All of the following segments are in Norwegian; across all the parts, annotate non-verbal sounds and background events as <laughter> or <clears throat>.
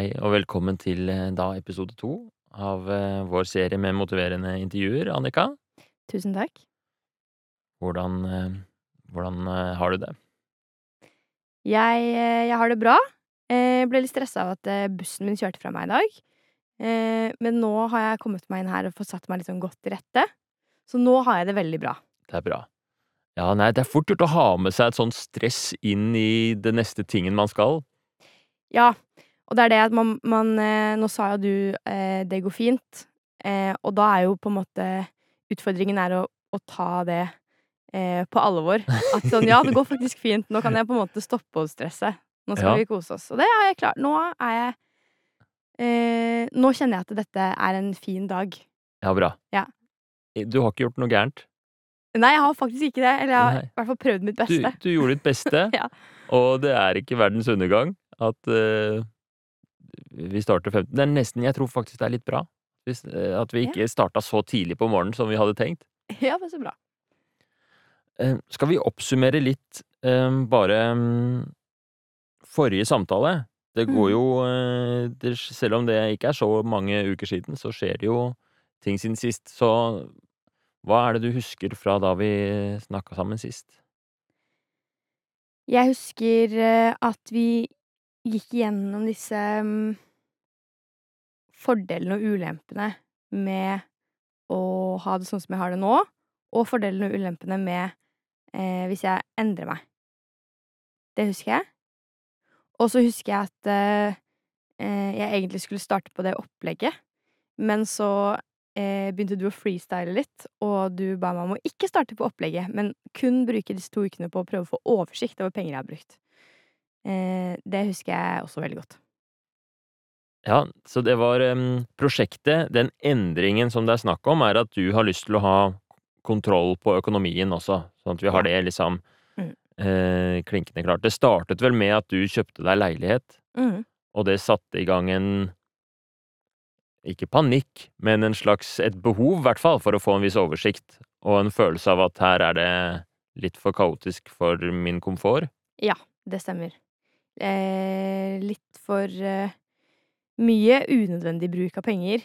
Hei og velkommen til eh, da episode to av eh, vår serie med motiverende intervjuer, Annika. Tusen takk. Hvordan, eh, hvordan har du det? Jeg, jeg har det bra. Jeg ble litt stressa av at bussen min kjørte fra meg i dag. Men nå har jeg kommet meg inn her og fått satt meg litt sånn godt til rette. Så nå har jeg det veldig bra. Det er bra. Ja, nei, det er fort gjort å ha med seg et sånt stress inn i det neste tingen man skal. Ja, og det er det at man, man eh, Nå sa jo du eh, 'det går fint', eh, og da er jo på en måte Utfordringen er å, å ta det eh, på alvor. At sånn 'ja, det går faktisk fint', nå kan jeg på en måte stoppe å stresse. Nå skal Ja. vi kose oss. Og det har jeg klart. Nå er jeg eh, Nå kjenner jeg at dette er en fin dag. Ja, bra. Ja. Du har ikke gjort noe gærent. Nei, jeg har faktisk ikke det. Eller jeg har Nei. i hvert fall prøvd mitt beste. du gjorde ditt beste, <laughs> Ja. og det er ikke verdens undergang at eh, vi starter 15. Det er nesten Jeg tror faktisk det er litt bra hvis, eh, at vi Ja. ikke starta så tidlig på morgenen som vi hadde tenkt. Ja, men så bra. Eh, Skal vi oppsummere litt eh, bare mm, forrige samtale? Det går Mhm. jo det, Selv om det ikke er så mange uker siden, så skjer det jo ting siden sist. Så hva er det du husker fra da vi snakka sammen sist? Jeg husker at vi gikk gjennom disse mm, fordelene og ulempene med å ha det sånn som jeg har det nå, og fordelene og ulempene med eh, hvis jeg endrer meg. Det husker jeg. Og så husker jeg at eh, eh, jeg egentlig skulle starte på det opplegget, men så eh, begynte du å freestyle litt, og du ba meg om å ikke starte på opplegget, men kun bruke disse to ukene på å prøve å få oversikt over penger jeg har brukt. Eh, det husker jeg også veldig godt. Ja, så det var um, prosjektet, den endringen som det er snakk om, er at du har lyst til å ha kontroll på økonomien også, sånn at vi har det liksom Mm. eh, klinkende klart. Det startet vel med at du kjøpte deg leilighet, Mm. og det satte i gang en ikke panikk, men en slags et behov, i hvert fall, for å få en viss oversikt, og en følelse av at her er det litt for kaotisk for min komfort. Ja, Det stemmer. Eh, litt for eh, mye unødvendig bruk av penger.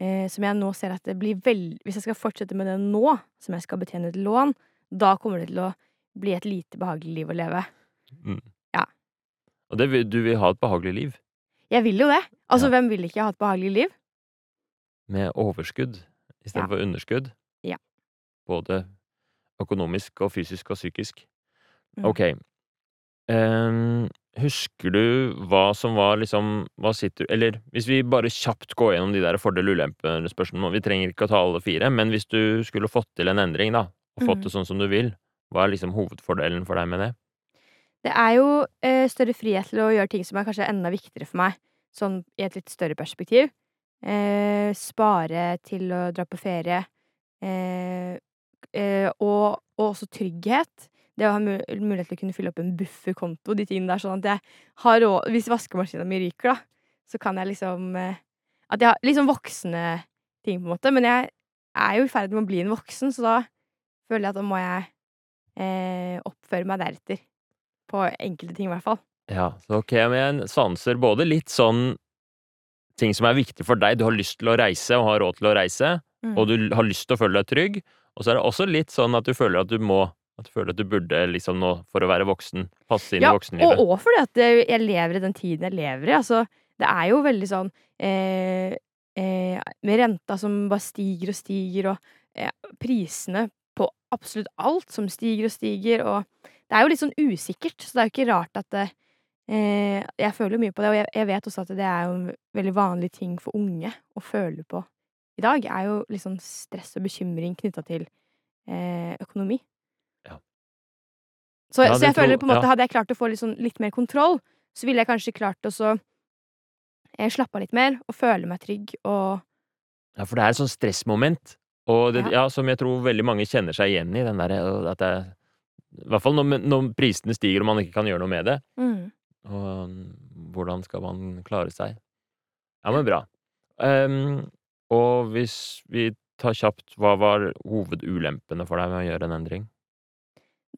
Eh, som jeg nå ser at det blir veldig Hvis jeg skal fortsette med det nå, som jeg skal betjene et lån, da kommer det til å bli et lite behagelig liv å leve. ja Og det, du vil ha et behagelig liv, Jeg vil jo det. Altså, Ja. hvem vil ikke ha et behagelig liv? med overskudd Ja. For underskudd. Ja. Både økonomisk og fysisk og psykisk. Mm. Ok. Ehm, husker du hva som var liksom Hva sitter Eller hvis vi bare kjapt går gjennom de der fordel-ulempe-spørsmålene Vi trenger ikke å ta alle fire, men hvis du skulle fått til en endring, da, og fått mm. det sånn som du vil, hva er liksom hovedfordelen for deg med det? Det er jo eh, større frihet til å gjøre ting som er kanskje enda viktigere for meg, sånn i et litt større perspektiv. Eh, spare til å dra på ferie. Eh, eh, og, og også trygghet. Det å ha mu mulighet til å kunne fylle opp en bufferkonto, de tingene der, sånn at jeg har råd Hvis vaskemaskina mi ryker, da, så kan jeg liksom eh, At jeg har liksom voksne ting, på en måte. Men jeg er jo i ferd med å bli en voksen, så da føler jeg at da må jeg eh, oppføre meg deretter. På enkelte ting, i hvert fall. Ja, så ok, men jeg sanser både litt sånn ting som er viktig for deg, du har lyst til å reise og har råd til å reise, Mm. og du har lyst til å føle deg trygg, og så er det også litt sånn at du føler at du må at du føler at du burde liksom nå, for å være voksen, passe inn Ja, i voksenlivet. Ja, Og òg fordi at eh, jeg lever i den tiden jeg lever i. Altså, det er jo veldig sånn eh, eh, Med renta som bare stiger og stiger, og eh, prisene på absolutt alt som stiger og stiger, og Det er jo litt sånn usikkert, så det er jo ikke rart at det, eh, Jeg føler mye på det, og jeg, jeg vet også at det er jo en veldig vanlig ting for unge å føle på i dag, er jo litt sånn stress og bekymring knytta til eh, økonomi. Så, Ja, så jeg føler på en måte. Hadde jeg klart å få litt, sånn, litt mer kontroll, så ville jeg kanskje klart å så eh, slappe av litt mer og føle meg trygg og Ja, for det er et sånt stressmoment, og det, Ja. som jeg tror veldig mange kjenner seg igjen i, den derre øh, at det I hvert fall når, når prisene stiger og man ikke kan gjøre noe med det. mm. Og hvordan skal man klare seg? Ja, men bra. Um, og hvis vi tar kjapt, hva var hovedulempene for deg med å gjøre en endring?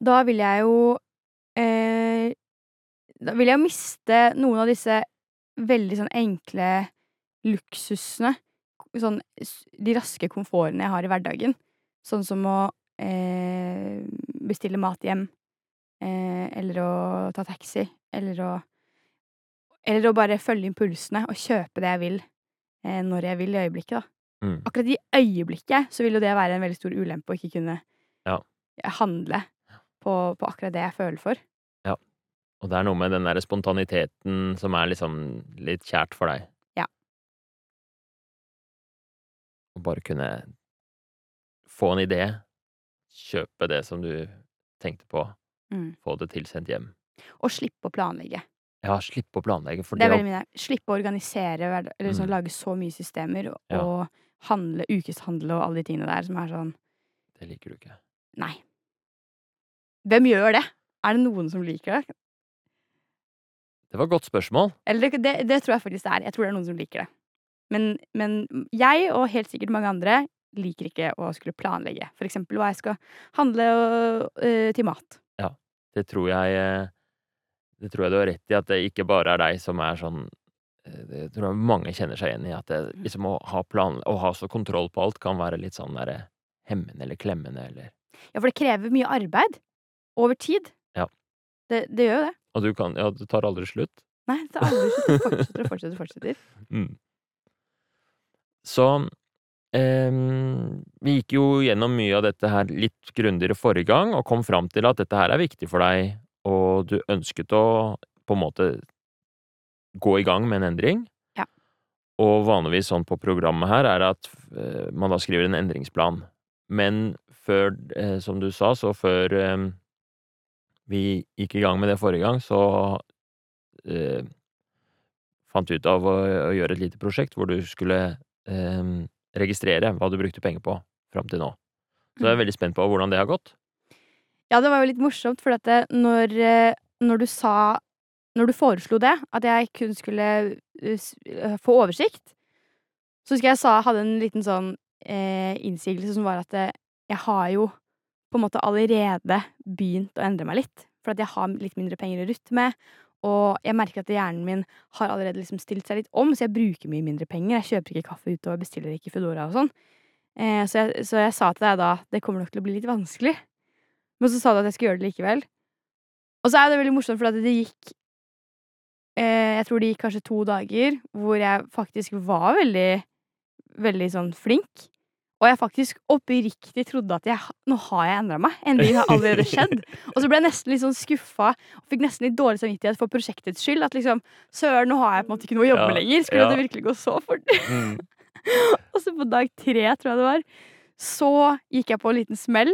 Da vil jeg jo eh, Da vil jeg jo miste noen av disse veldig sånn enkle luksusene, sånn de raske komfortene jeg har i hverdagen, sånn som å, eh, bestille mat hjem, eh, eller å ta taxi, eller å eller å bare følge impulsene og kjøpe det jeg vil, eh, når jeg vil i øyeblikket, da. Mm. Akkurat i øyeblikket så vil jo det være en veldig stor ulempe å ikke kunne Ja. handle på på akkurat det jeg føler for. Ja. Og det er noe med den derre spontaniteten som er liksom litt kjært for deg. Ja. Å bare kunne få en idé, kjøpe det som du tenkte på, Mm. få det tilsendt hjem. Og slippe å planlegge. Ja, slippe å planlegge, for Det er veldig mye Slippe å organisere eller liksom, Mm. lage så mye systemer og Ja. handle, ukeshandle og alle de tingene der som er sånn Det liker du ikke. Nei. Hvem gjør det? Er det noen som liker det? Det var et godt spørsmål. Eller det, det, det tror jeg faktisk det er. Jeg tror det er noen som liker det. Men, men jeg, og helt sikkert mange andre, liker ikke å skulle planlegge. For eksempel hva jeg skal handle og, øh, til mat. Ja, Det tror jeg eh, Det tror jeg du har rett i, at det ikke bare er deg som er sånn eh, Det tror jeg mange kjenner seg igjen i, at det, liksom å ha plan Å ha så kontroll på alt kan være litt sånn derre hemmende eller klemmende eller Ja, for det krever mye arbeid. Over tid. Ja. Det, det gjør jo det. Og du kan Ja, det tar aldri slutt. Nei, det er aldri slutt. Det fortsetter og fortsetter og <laughs> fortsetter. Mm. Så eh, vi gikk jo gjennom mye av dette her litt grundigere forrige gang, og kom fram til at dette her er viktig for deg, og du ønsket å på en måte gå i gang med en endring. Ja. Og vanligvis sånn på programmet her er at eh, man da skriver en endringsplan. Men før, eh, som du sa, så før eh, vi gikk i gang med det forrige gang, så eh, fant vi ut av å, å gjøre et lite prosjekt hvor du skulle eh, registrere hva du brukte penger på fram til nå. Så jeg er Mm. veldig spent på hvordan det har gått. Ja, det var jo litt morsomt, for at når, eh, når du sa Når du foreslo det, at jeg kun skulle uh, få oversikt, så husker jeg sa hadde en liten sånn eh, innsigelse som var at eh, jeg har jo på en måte allerede begynt å endre meg litt. For at jeg har litt mindre penger å rutte med. Og jeg merker at hjernen min har allerede liksom stilt seg litt om, så jeg bruker mye mindre penger. Jeg kjøper ikke kaffe ute og bestiller ikke Foodora og sånn. Eh, så, jeg, så jeg sa til deg da det kommer nok til å bli litt vanskelig. Men så sa du at jeg skulle gjøre det likevel. Og så er det veldig morsomt, for at det gikk eh, Jeg tror det gikk kanskje to dager hvor jeg faktisk var veldig, veldig sånn flink. Og jeg faktisk oppriktig trodde at jeg, nå har jeg endra meg. Endringen har allerede <laughs> skjedd. Og så ble jeg nesten litt sånn skuffa og fikk nesten litt dårlig samvittighet for prosjektets skyld. At liksom Søren, nå har jeg på en måte ikke noe å jobbe Ja, lenger. Skulle ja. det virkelig gå så fort? Mm. <laughs> Og så på dag tre, tror jeg det var, så gikk jeg på en liten smell.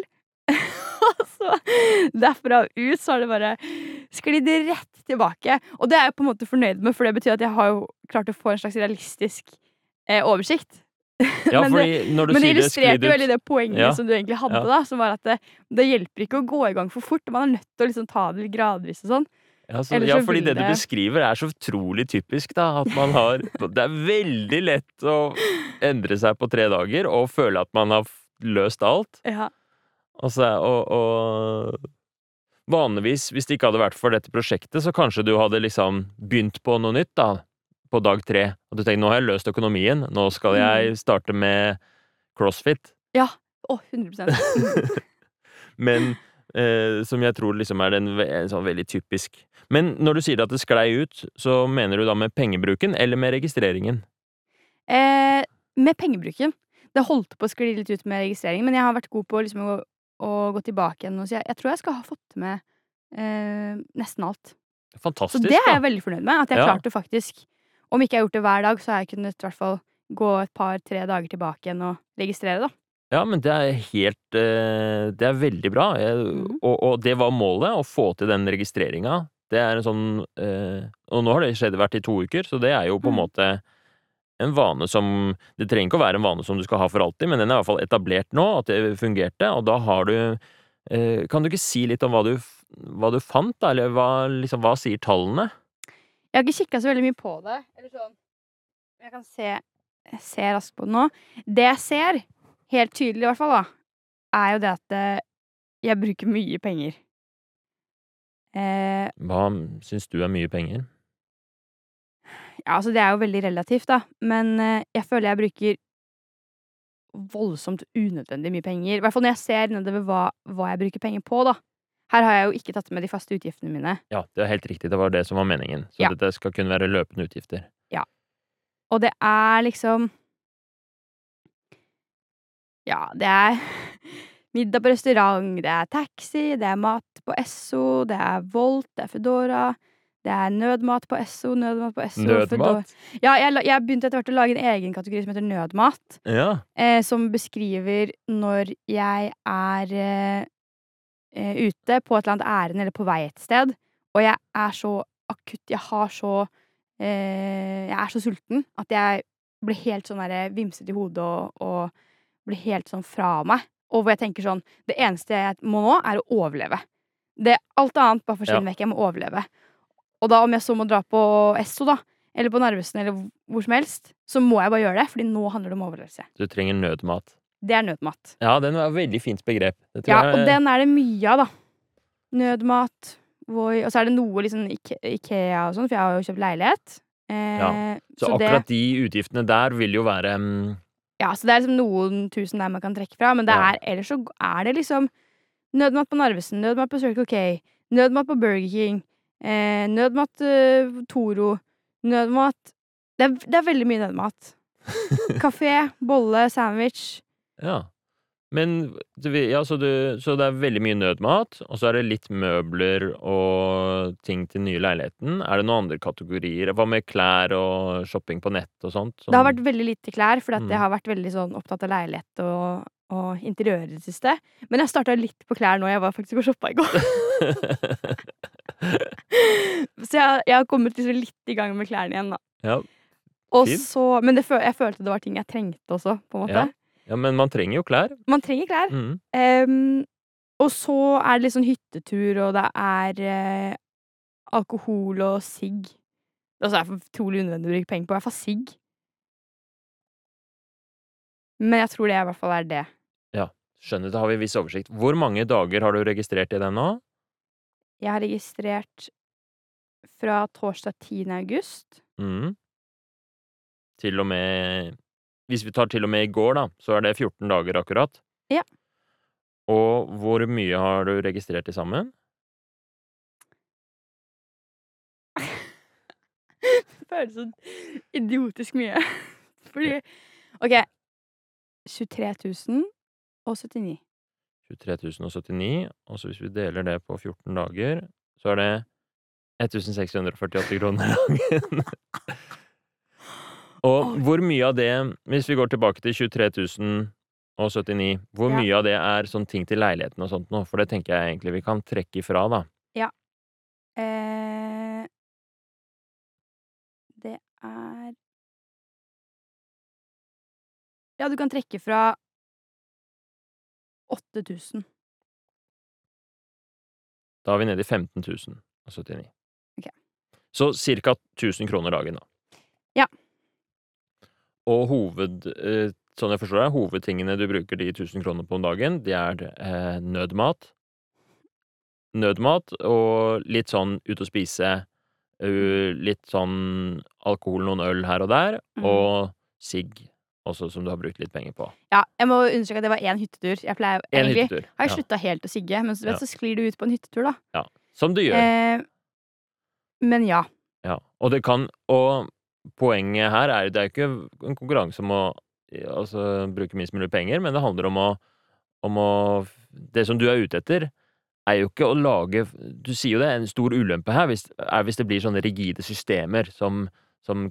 <laughs> Og så derfra og ut så har det bare sklidd rett tilbake. Og det er jeg på en måte fornøyd med, for det betyr at jeg har jo klart å få en slags realistisk eh, oversikt. Ja, Men det- Men det illustrerte veldig det poenget Ja. som du egentlig hadde, Ja. da. Som var at det, det hjelper ikke å gå i gang for fort. Man er nødt til å liksom ta det litt gradvis og sånn. ja, så, ja, fordi det du beskriver, er så utrolig typisk, da. At man har <laughs> Det er veldig lett å endre seg på tre dager og føle at man har løst alt. Ja. Og, så, og, og vanligvis, hvis det ikke hadde vært for dette prosjektet, så kanskje du hadde liksom begynt på noe nytt, da. På dag tre. Og du tenker nå har jeg løst økonomien, nå skal Mm. jeg starte med crossfit. Ja. Å, 100 Mm. <laughs> Men eh, som jeg tror liksom er den ve sånn veldig typisk. Men når du sier at det sklei ut, så mener du da med pengebruken eller med registreringen? Eh, med pengebruken. Det holdt på å skli litt ut med registreringen, men jeg har vært god på liksom å, å gå tilbake igjen. Så jeg, jeg tror jeg skal ha fått med eh, nesten alt. Fantastisk, Så det er da. jeg veldig fornøyd med. At jeg Ja. klarte faktisk Om ikke jeg har gjort det hver dag, så har jeg kunnet i hvert fall gå et par-tre dager tilbake igjen og registrere, da. Ja, men det er helt eh, Det er veldig bra. Mhm. og, og det var målet, å få til den registreringa. Det er en sånn eh, Og nå har det skjedd hvert i to uker, så det er jo på en Mhm. måte en vane som Det trenger ikke å være en vane som du skal ha for alltid, men den er i hvert fall etablert nå, at det fungerte, og da har du eh, Kan du ikke si litt om hva du, hva du fant, da? Eller hva, liksom, hva sier tallene? Jeg har ikke kikka så veldig mye på det. Eller sånn Jeg kan se, se raskt på det nå. Det jeg ser, helt tydelig i hvert fall, da, er jo det at eh, jeg bruker mye penger. Eh, Hva syns du er mye penger? Ja, altså, det er jo veldig relativt, da, men eh, jeg føler jeg bruker voldsomt unødvendig mye penger. I hvert fall når jeg ser nedover hva, hva jeg bruker penger på, da. Her har jeg jo ikke tatt med de faste utgiftene mine. Ja, det er helt riktig. Det var det som var meningen. Så Ja. dette skal kun være løpende utgifter. Ja. Og det er liksom Ja, det er <laughs> middag på restaurant, det er taxi, det er mat på Esso, det er Volt, det er Foodora, det er nødmat på Esso, nødmat på Esso Nødmat? Ja, jeg, jeg begynte etter hvert å lage en egen kategori som heter nødmat. Ja. eh, som beskriver når jeg er eh, ute på et eller annet ærend eller på vei et sted, og jeg er så akutt Jeg har så eh, Jeg er så sulten at jeg blir helt sånn derre vimsete i hodet og, og blir helt sånn fra meg. Og hvor jeg tenker sånn Det eneste jeg må nå, er å overleve. Det, alt annet bare forsvinner Ja. vekk. Jeg må overleve. Og da om jeg så må dra på Esso, da, eller på Narvesen, eller hvor som helst, så må jeg bare gjøre det, fordi nå handler det om overlevelse. Du trenger nødmat. Det er nødmat. Ja, den var et veldig fint begrep. Det tror Ja, jeg- og den er det mye av, da. Nødmat, Voi Og så er det noe liksom Ikea og sånn, for jeg har jo kjøpt leilighet. Eh, Så, så det- akkurat de utgiftene der vil jo være um... Ja, så det er liksom noen tusen der man kan trekke fra, men det Ja. er, ellers så er det liksom nødmat på Narvesen, nødmat på Circle K, nødmat på Burger King, eh, nødmat eh, Toro, nødmat det er, det er veldig mye nødmat. <laughs> Kafé, bolle, sandwich. Ja. Men ja, så, du, så det er veldig mye nødmat, og så er det litt møbler og ting til nye leiligheten. Er det noen andre kategorier? Hva med klær og shopping på nett og sånt? Det har vært veldig lite klær, for Mm. jeg har vært veldig sånn opptatt av leilighet og, og interiør i det siste. Men jeg starta litt på klær nå. Jeg var faktisk og shoppa i går. <laughs> Så jeg, jeg har kommet liksom litt i gang med klærne igjen, da. ja. Og så, men det, jeg følte det var ting jeg trengte også, på en måte. Ja. Ja, men man trenger jo klær. Man trenger klær. Mm. Um, og så er det litt sånn hyttetur, og det er uh, alkohol og sigg. Det er også utrolig unødvendig å bruke penger på. I hvert fall sigg. Men jeg tror det i hvert fall er det. Ja, Skjønner, da har vi viss oversikt. Hvor mange dager har du registrert i den nå? Jeg har registrert fra torsdag 10. august. Mm. Til og med Hvis vi tar til og med i går, da, så er det 14 dager akkurat. Ja. Og hvor mye har du registrert til sammen? <laughs> Det føles så idiotisk mye. <laughs> Fordi OK. 23 000 og 79. 23 079, og så hvis vi deler det på 14 dager, så er det 1648 kroner dagen. <laughs> og hvor mye av det, hvis vi går tilbake til 23 079, hvor Ja. mye av det er sånn ting til leiligheten og sånt nå? For det tenker jeg egentlig vi kan trekke ifra, da. Eh, det er Ja, du kan trekke fra 8000. Da er vi nede i 15 079. Okay. Så cirka 1000 kroner dagen, da. Ja. Og hoved... Eh, sånn jeg forstår det, hovedtingene du bruker de 1000 kronene på om dagen, det er eh, nødmat. Nødmat og litt sånn ut å spise. litt sånn alkohol, noen øl her og der, mm. og sigg også, som du har brukt litt penger på. Ja, jeg må understreke at det var én hyttetur. Jeg pleier En egentlig hyttetur. har jeg Ja. helt å sigge, men så, vet, Ja. så sklir du ut på en hyttetur, da. Ja. Som du gjør. Eh, men ja. Ja, og det kan Og poenget her er det er jo ikke en konkurranse om å altså, bruke minst mulig penger, men det handler om å, om å Det som du er ute etter, er jo ikke å lage Du sier jo det, en stor ulempe her hvis, er hvis det blir sånne rigide systemer som, som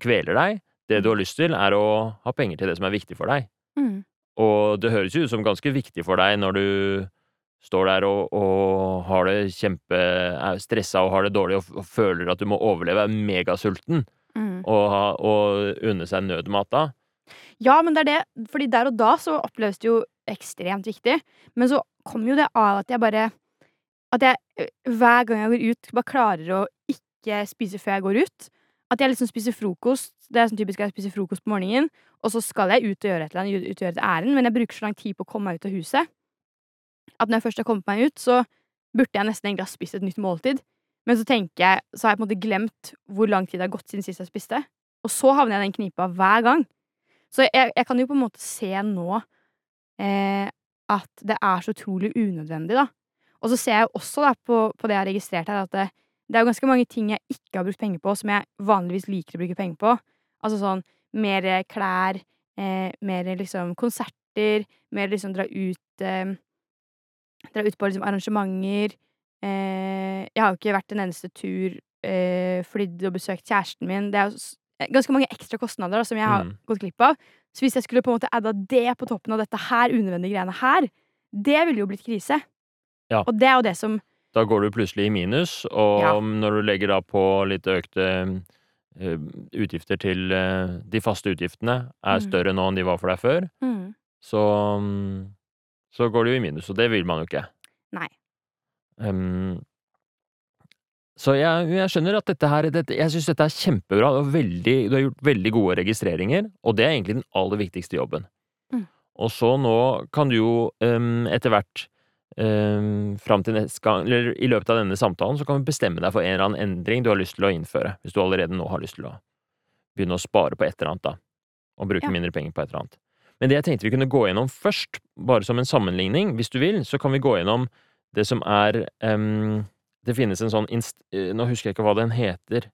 kveler deg. Det du har lyst til, er å ha penger til det som er viktig for deg. Mm. Og det høres jo ut som ganske viktig for deg når du står der og, og har det kjempe er stressa og har det dårlig og, og føler at du må overleve, er megasulten, Mm. og, og unne seg nødmat da. Ja, men det er det. Fordi der og da så oppleves det jo ekstremt viktig. Men så kommer jo det av at jeg bare At jeg hver gang jeg går ut, bare klarer å ikke spise før jeg går ut. At jeg liksom spiser frokost. Det er sånn typisk at jeg spiser frokost på morgenen, og så skal jeg ut og gjøre et eller annet, ut og gjøre et ærend, men jeg bruker så lang tid på å komme meg ut av huset at når jeg først har kommet meg ut, så burde jeg nesten egentlig ha spist et nytt måltid. Men så tenker jeg Så har jeg på en måte glemt hvor lang tid det har gått siden sist jeg spiste. Og så havner jeg i den knipa hver gang. Så jeg, jeg kan jo på en måte se nå eh, at det er så utrolig unødvendig, da. Og så ser jeg også da på, på det jeg har registrert her, at det, det er jo ganske mange ting jeg ikke har brukt penger på, som jeg vanligvis liker å bruke penger på. Altså sånn mer klær, eh, mer liksom konserter, mer liksom dra ut eh, Dra ut på liksom arrangementer. Eh, jeg har jo ikke vært en eneste tur, eh, flydd og besøkt kjæresten min. Det er jo ganske mange ekstra kostnader da, som jeg har Mm. gått glipp av. Så hvis jeg skulle på en måte adda det på toppen av dette her unødvendige greiene her, det ville jo blitt krise. Ja. Og det er jo det som Da går du plutselig i minus, og Ja. når du legger da på litt økte uh, utgifter til uh, De faste utgiftene er Mm. større nå enn de var for deg før, mm, så um, Så går du i minus, og det vil man jo ikke. Nei. Så jeg, jeg skjønner at dette her dette, Jeg syns dette er kjempebra. Du har, veldig, du har gjort veldig gode registreringer, og det er egentlig den aller viktigste jobben. Mm. Og så nå kan du jo um, etter hvert um, fram til neste gang, eller i løpet av denne samtalen, så kan du bestemme deg for en eller annen endring du har lyst til å innføre. Hvis du allerede nå har lyst til å begynne å spare på et eller annet, da. Og bruke Ja. mindre penger på et eller annet. Men det jeg tenkte vi kunne gå gjennom først, bare som en sammenligning, hvis du vil, så kan vi gå gjennom det som er um, Det finnes en sånn inst eh, Nå husker jeg ikke hva den heter.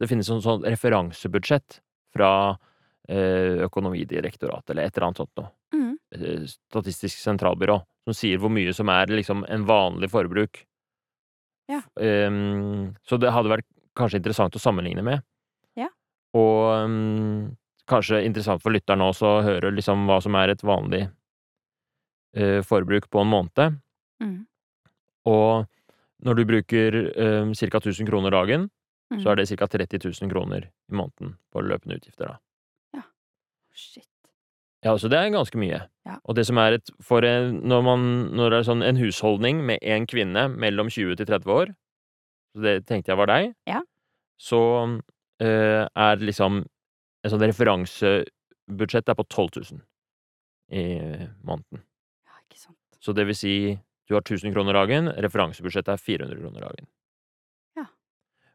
Det finnes en sånn referansebudsjett fra uh, Økonomidirektoratet eller et eller annet sånt noe. mm, eh, Statistisk sentralbyrå, som sier hvor mye som er liksom en vanlig forbruk. Ja. Um, så det hadde vært kanskje interessant å sammenligne med. Ja. Og um, kanskje interessant for lytteren også å høre liksom hva som er et vanlig uh, forbruk på en måned. mm, Og når du bruker um, ca. 1000 kroner dagen, mm. så er det ca. 30 000 kroner i måneden på løpende utgifter, da. Shit. Ja, så det er ganske mye. Ja. Og det som er et For når man Når det er sånn en husholdning med én kvinne mellom 20 til 30 år, så det tenkte jeg var deg, Ja. så uh, er liksom En sånn referansebudsjett er på 12 000 i måneden. Ja, ikke sant. Så det vil si du har 1000 kroner dagen, referansebudsjettet er 400 kroner dagen. Ja.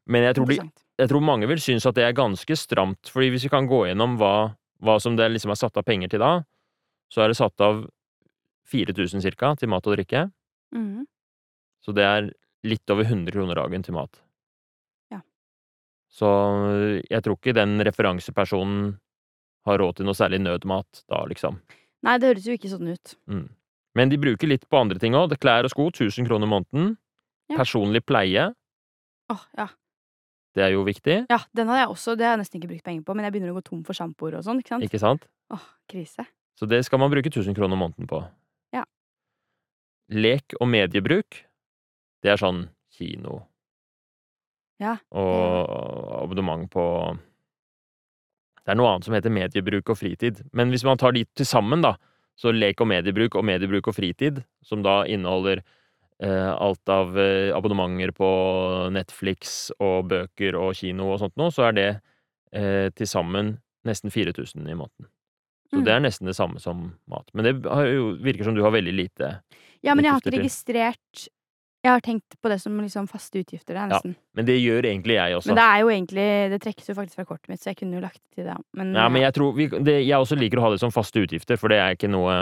Men jeg tror, de, jeg tror mange vil synes at det er ganske stramt, fordi hvis vi kan gå gjennom hva, hva som det liksom er satt av penger til da, så er det satt av 4000 cirka til mat og drikke, Mm, så det er litt over 100 kroner dagen til mat. Ja. Så jeg tror ikke den referansepersonen har råd til noe særlig nødmat da, liksom. Nei, det høres jo ikke sånn ut. Mm. Men de bruker litt på andre ting òg. Klær og sko, 1000 kroner måneden. Ja. Personlig pleie, Åh, ja. det er jo viktig, ja, den har jeg også. Det har jeg nesten ikke brukt penger på, men jeg begynner å gå tom for sjampoer og sånn, ikke sant? ikke sant? Åh, krise. Så det skal man bruke 1000 kroner måneden på. Ja. Lek og mediebruk, det er sånn kino Ja, og abonnement på Det er noe annet som heter mediebruk og fritid. Men hvis man tar de til sammen, da, så lek og mediebruk og mediebruk og fritid, som da inneholder eh, alt av eh, abonnementer på Netflix og bøker og kino og sånt noe, så er det eh, til sammen nesten 4000 i måneden. Så Mm. det er nesten det samme som mat. Men det har jo, virker som du har veldig lite Ja, men jeg har ikke registrert Jeg har tenkt på det som liksom faste utgifter, det nesten. Ja. Men det gjør egentlig jeg også. Men det er jo egentlig Det trekkes jo faktisk fra kortet mitt, så jeg kunne jo lagt til det. Men, Ja, men jeg tror vi, det, Jeg også liker å ha det som faste utgifter, for det er ikke noe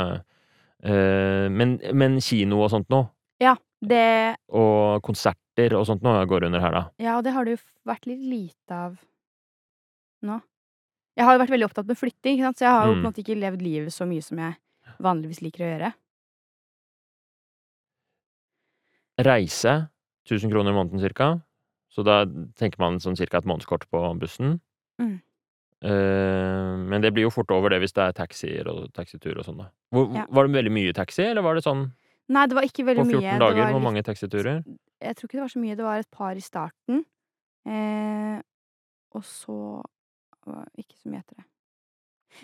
øh, men, men kino og sånt noe, det og konserter og sånt noe, går under her, da. Ja, og det har det jo vært litt lite av nå. Jeg har jo vært veldig opptatt med flytting, så jeg har jo på en Mm. måte ikke levd livet så mye som jeg vanligvis liker å gjøre. Reise 1000 kroner i måneden cirka. Så da tenker man sånn cirka et månedskort på bussen. Mm. Eh, men det blir jo fort over det hvis det er taxier og taxitur og sånn, da. Hvor, Ja. Var det veldig mye taxi, eller var det sånn Nei, det var ikke veldig på 14 mye. dager? Hvor mange taxiturer? Jeg tror ikke det var så mye. Det var et par i starten. Eh, og så ikke så mye etter det.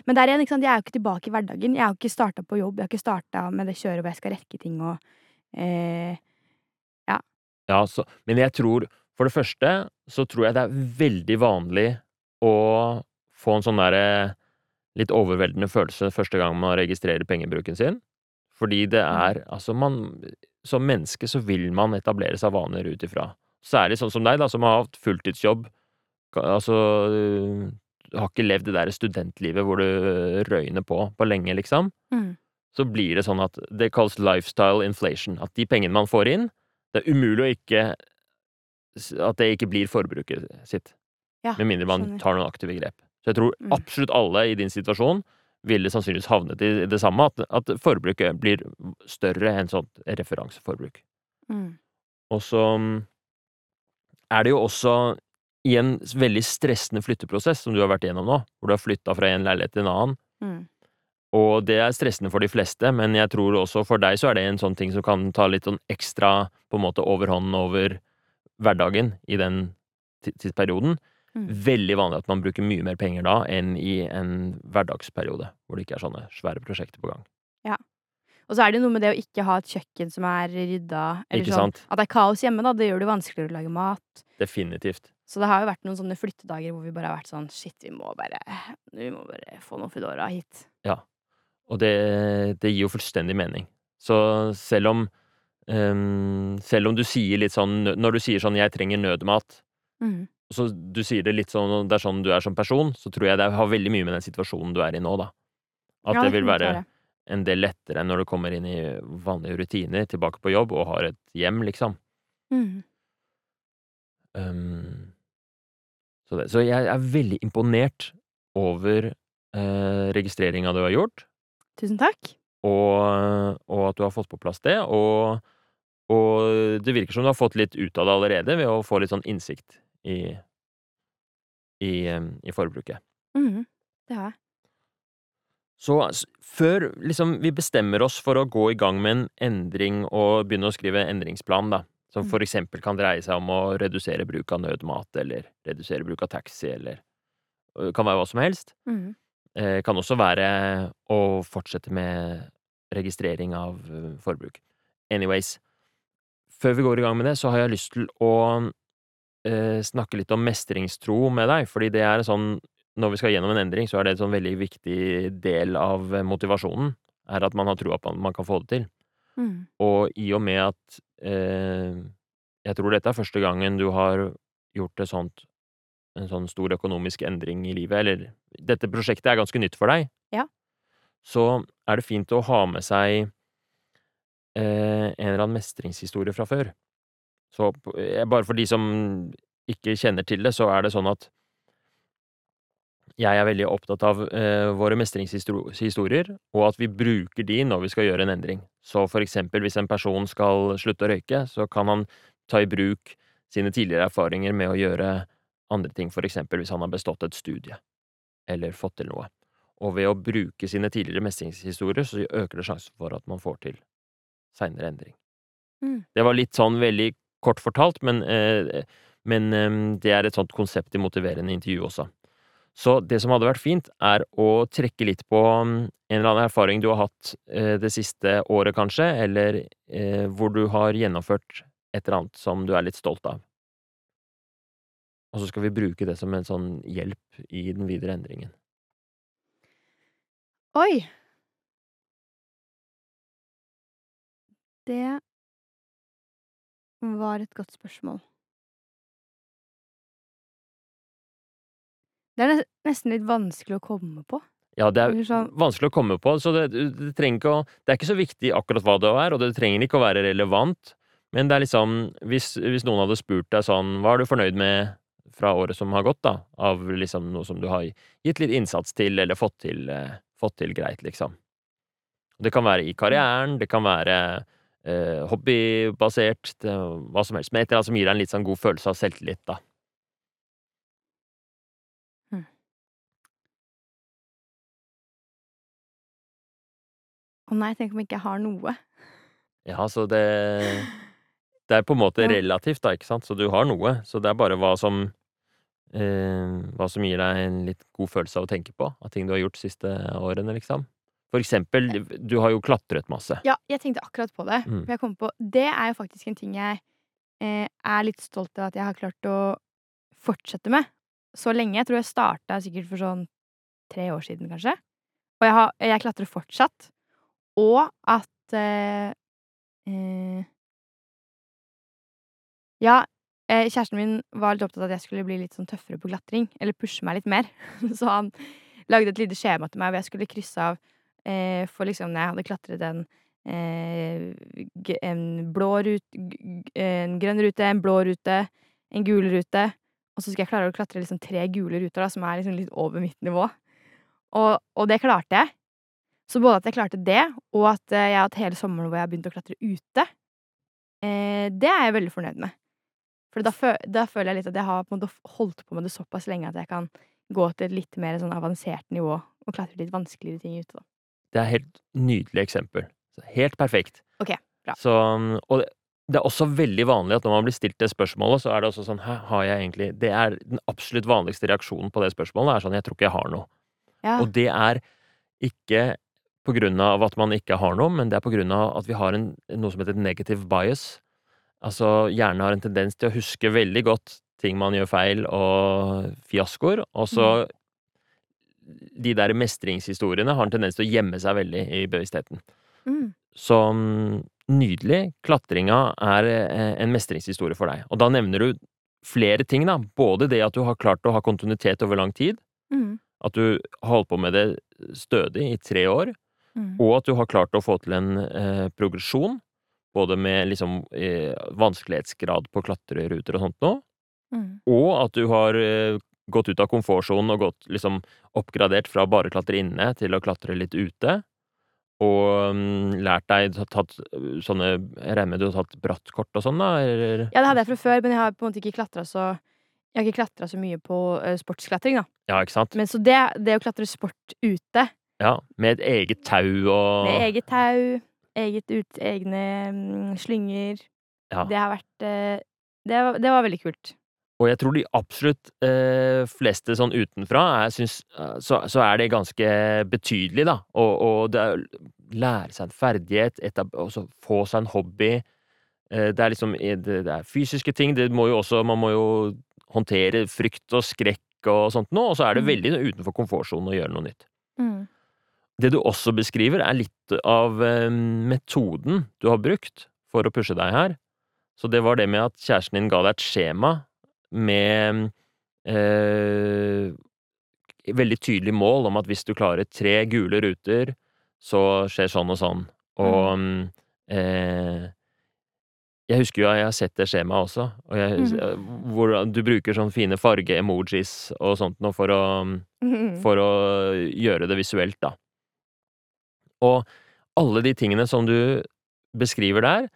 Men der igjen, ikke sant? jeg er jo ikke tilbake i hverdagen. Jeg har ikke starta på jobb. Jeg har ikke starta med det kjøret hvor jeg skal rekke ting og eh, Ja, så, men jeg tror For det første så tror jeg det er veldig vanlig å få en sånn derre litt overveldende følelse første gang man registrerer pengebruken sin. Fordi det er Altså, man Som menneske så vil man etablere seg vaner ut ifra Særlig sånn som deg, da, som har hatt fulltidsjobb. Altså, har ikke levd det der studentlivet hvor du røyner på på lenge, liksom. Mm. Så blir det sånn at det kalles lifestyle inflation. At de pengene man får inn, det er umulig å ikke At det ikke blir forbruket sitt. Ja, Med mindre man skjønner. tar noen aktive grep. Så jeg tror Mm. absolutt alle i din situasjon ville sannsynligvis havnet i det samme, at, at forbruket blir større enn sånt referanseforbruk. Mm. Og så mm, er det jo også i en veldig stressende flytteprosess som du har vært igjennom nå, hvor du har flytta fra en leilighet til en annen, Mm. Og det er stressende for de fleste, men jeg tror også for deg så er det en sånn ting som kan ta litt sånn ekstra på en måte overhånd over hverdagen i den ti- tidsperioden. Mm. Veldig vanlig at man bruker mye mer penger da enn i en hverdagsperiode, hvor det ikke er sånne svære prosjekter på gang. Ja. Og så er det noe med det å ikke ha et kjøkken som er rydda, eller sånn at det er kaos hjemme, da. Det gjør det vanskeligere å lage mat. Definitivt. Så det har jo vært noen sånne flyttedager hvor vi bare har vært sånn Shit, vi må bare Vi må bare få noen Foodora hit. Og det, det gir jo fullstendig mening. Så selv om um, Selv om du sier litt sånn Når du sier sånn 'jeg trenger nødmat', Mm. så du sier det litt sånn det er sånn du er som person, så tror jeg det har veldig mye med den situasjonen du er i nå, da. At Ja, det vil være en del lettere enn når du kommer inn i vanlige rutiner, tilbake på jobb og har et hjem, liksom. Mm. Um, så, det, så jeg er veldig imponert over uh, registreringa du har gjort. Tusen takk. og, og at du har fått på plass det. Og, og det virker som du har fått litt ut av det allerede ved å få litt sånn innsikt i, i, i forbruket. Mm. Det har jeg. Så før liksom, vi bestemmer oss for å gå i gang med en endring og begynne å skrive endringsplan, da, som Mm. for eksempel kan dreie seg om å redusere bruk av nødmat, eller redusere bruk av taxi, eller det kan være hva som helst, Mm. Eh, kan også være å fortsette med registrering av eh, forbruk. Anyways, før vi går i gang med det, så har jeg lyst til å eh, snakke litt om mestringstro med deg, fordi det er sånn Når vi skal gjennom en endring, så er det en sånn veldig viktig del av motivasjonen, er at man har troa på at man kan få det til. Mm. Og i og med at eh, Jeg tror dette er første gangen du har gjort et sånt en sånn stor økonomisk endring i livet, eller dette prosjektet er ganske nytt for deg, Ja. så er det fint å ha med seg eh, en eller annen mestringshistorie fra før. Så eh, bare for de som ikke kjenner til det, så er det sånn at jeg er veldig opptatt av eh, våre mestringshistorier, og at vi bruker de når vi skal gjøre en endring. Så for eksempel hvis en person skal slutte å røyke, så kan han ta i bruk sine tidligere erfaringer med å gjøre andre ting, for eksempel hvis han har bestått et studie, eller fått til noe. Og ved å bruke sine tidligere mestringshistorier, så øker det sjansen for at man får til seinere endring. Mm. Det var litt sånn veldig kort fortalt, men, eh, men eh, det er et sånt konsept i motiverende intervju også. Så det som hadde vært fint, er å trekke litt på mm, en eller annen erfaring du har hatt eh, det siste året, kanskje, eller eh, hvor du har gjennomført et eller annet som du er litt stolt av. Og så skal vi bruke det som en sånn hjelp i den videre endringen. Oi! Det var et godt spørsmål. Det er nesten litt vanskelig å komme på. Ja, det er sånn- vanskelig å komme på, så det, det trenger ikke å Det er ikke så viktig akkurat hva det er, og det trenger ikke å være relevant, men det er liksom Hvis, hvis noen hadde spurt deg sånn Hva er du fornøyd med fra året som har gått, da? Av liksom noe som du har gitt litt innsats til, eller fått til, eh, fått til greit, liksom. Det kan være i karrieren, det kan være eh, hobbybasert, det, hva som helst. Men et eller annet som gir deg en litt sånn god følelse av selvtillit, da. Å nei, tenk om jeg ikke har noe. Ja, så det Det er på en måte relativt, da, ikke sant? Så du har noe. Så det er bare hva som Hva som gir deg en litt god følelse av å tenke på, av ting du har gjort de siste årene, liksom. For eksempel, du har jo klatret masse. Ja, jeg tenkte akkurat på det. Mm. Jeg kom på Det er jo faktisk en ting jeg eh, er litt stolt av at jeg har klart å fortsette med så lenge. Jeg tror jeg starta sikkert for sånn tre år siden, kanskje. Og jeg, har, jeg klatrer fortsatt. Og at eh, eh, Ja, eh, kjæresten min var litt opptatt av at jeg skulle bli litt sånn tøffere på klatring, eller pushe meg litt mer. <laughs> Så han lagde et lite skjema til meg hvor jeg skulle krysse av eh, for liksom når jeg hadde klatret en eh, en blå rut g g en grønn rute, en blå rute, en gul rute, og så skulle jeg klare å klatre liksom tre gule ruter, da, som er liksom litt over mitt nivå. Og og det klarte jeg. Så både at jeg klarte det, og at eh, jeg har hatt hele sommeren hvor jeg har begynt å klatre ute, eh, det er jeg veldig fornøyd med. For da fø da føler jeg litt at jeg har på holdt på med det såpass lenge at jeg kan gå til et litt mer sånn avansert nivå og klatre litt vanskeligere ting ute, da. Det er helt nydelig eksempel. Helt perfekt. Ok, bra. Så og det det er også veldig vanlig at når man blir stilt det spørsmålet, så er det også sånn Hæ, har jeg egentlig Det er den absolutt vanligste reaksjonen på det spørsmålet er sånn Jeg tror ikke jeg har noe. Ja. Og det er ikke på grunn av at man ikke har noe, men det er på grunn av at vi har en noe som heter negative bias. Altså hjernen har en tendens til å huske veldig godt ting man gjør feil, og fiaskoer, og så De der mestringshistoriene har en tendens til å gjemme seg veldig i bevisstheten. Mm. Så mm, nydelig. Klatringa er eh, en mestringshistorie for deg. Og da nevner du flere ting, da. Både det at du har klart å ha kontinuitet over lang tid, Mm. at du har holdt på med det stødig i tre år, Mm. og at du har klart å få til en eh, progresjon. Både med liksom eh, vanskelighetsgrad på klatreruter og sånt noe, Mm. og at du har eh, gått ut av komfortsonen og gått liksom oppgradert fra bare klatre inne til å klatre litt ute. Og um, lært deg tatt, tatt øh, sånne remmer du har tatt brattkort og sånn, da? Eller? Ja, det hadde jeg fra før, men jeg har på en måte ikke klatra så Jeg har ikke klatra så mye på uh, sportsklatring, da. Ja, ikke sant? Men så det, det å klatre sport ute, Ja, Med et eget tau og med eget tau, eget ut, egne mm, slynger Ja. Det har vært eh, det, var, det var veldig kult. Og jeg tror de absolutt eh, fleste sånn utenfra jeg syns, eh, så, så er det ganske betydelig, da. Og, og det er lære seg en ferdighet, etab og så få seg en hobby. Eh, det er liksom det, det er fysiske ting. Det må jo også Man må jo håndtere frykt og skrekk og sånt nå, og så er det Mm. veldig utenfor komfortsonen å gjøre noe nytt. Mm. Det du også beskriver, er litt av eh, metoden du har brukt for å pushe deg her. Så det var det med at kjæresten din ga deg et skjema med eh, veldig tydelig mål om at hvis du klarer tre gule ruter, så skjer sånn og sånn. Og mm, eh, jeg husker jo at jeg har sett det skjemaet også, og jeg, mm. hvor du bruker sånne fine farge-emojis og sånt noe for å Mm. for å gjøre det visuelt, da. Og alle de tingene som du beskriver der,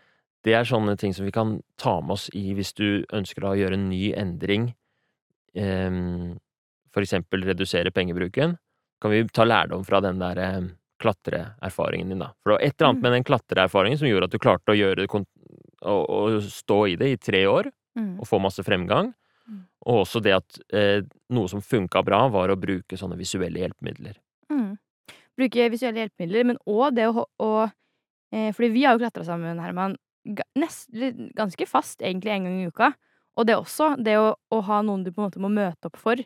det er sånne ting som vi kan ta med oss i hvis du ønsker å gjøre en ny endring, for eksempel redusere pengebruken, kan vi ta lærdom fra den der eh, klatreerfaringen din, da. For det var et eller annet Mm. med den klatreerfaringen som gjorde at du klarte å gjøre å å stå i det i tre år Mm. og få masse fremgang. Mm. Og også det at eh, noe som funka bra, var å bruke sånne visuelle hjelpemidler. Mm. Bruke visuelle hjelpemidler, men òg det å, å eh, Fordi vi har jo klatra sammen, Herman, nest, ganske fast egentlig en gang i uka. Og det også, det å, å ha noen du på en måte må møte opp for.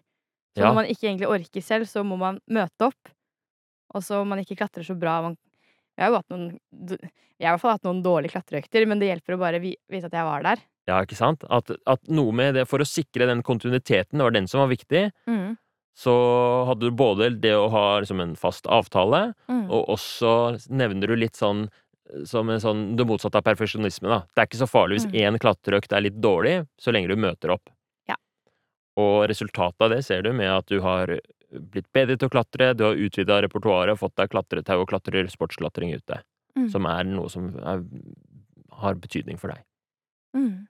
Så Ja. når man ikke egentlig orker selv, så må man møte opp. Og så man ikke klatrer så bra man, Jeg har jo hatt noen Jeg har i hvert fall hatt noen dårlige klatreøkter, men det hjelper å bare vi, vite at jeg var der. Ja, ikke sant? At, at noe med det For å sikre den kontinuiteten, det var den som var viktig, Mm. Så hadde du både det å ha liksom en fast avtale, Mm. og også nevner du litt sånn som en sånn det motsatte av perfeksjonisme, da. Det er ikke så farlig hvis Mm. én klatreøkt er litt dårlig, så lenge du møter opp. Ja. Og resultatet av det ser du med at du har blitt bedre til å klatre, du har utvida repertoaret, fått deg klatretau og klatrer sportsklatring ute. Mm. Som er noe som er, har betydning for deg. Mm.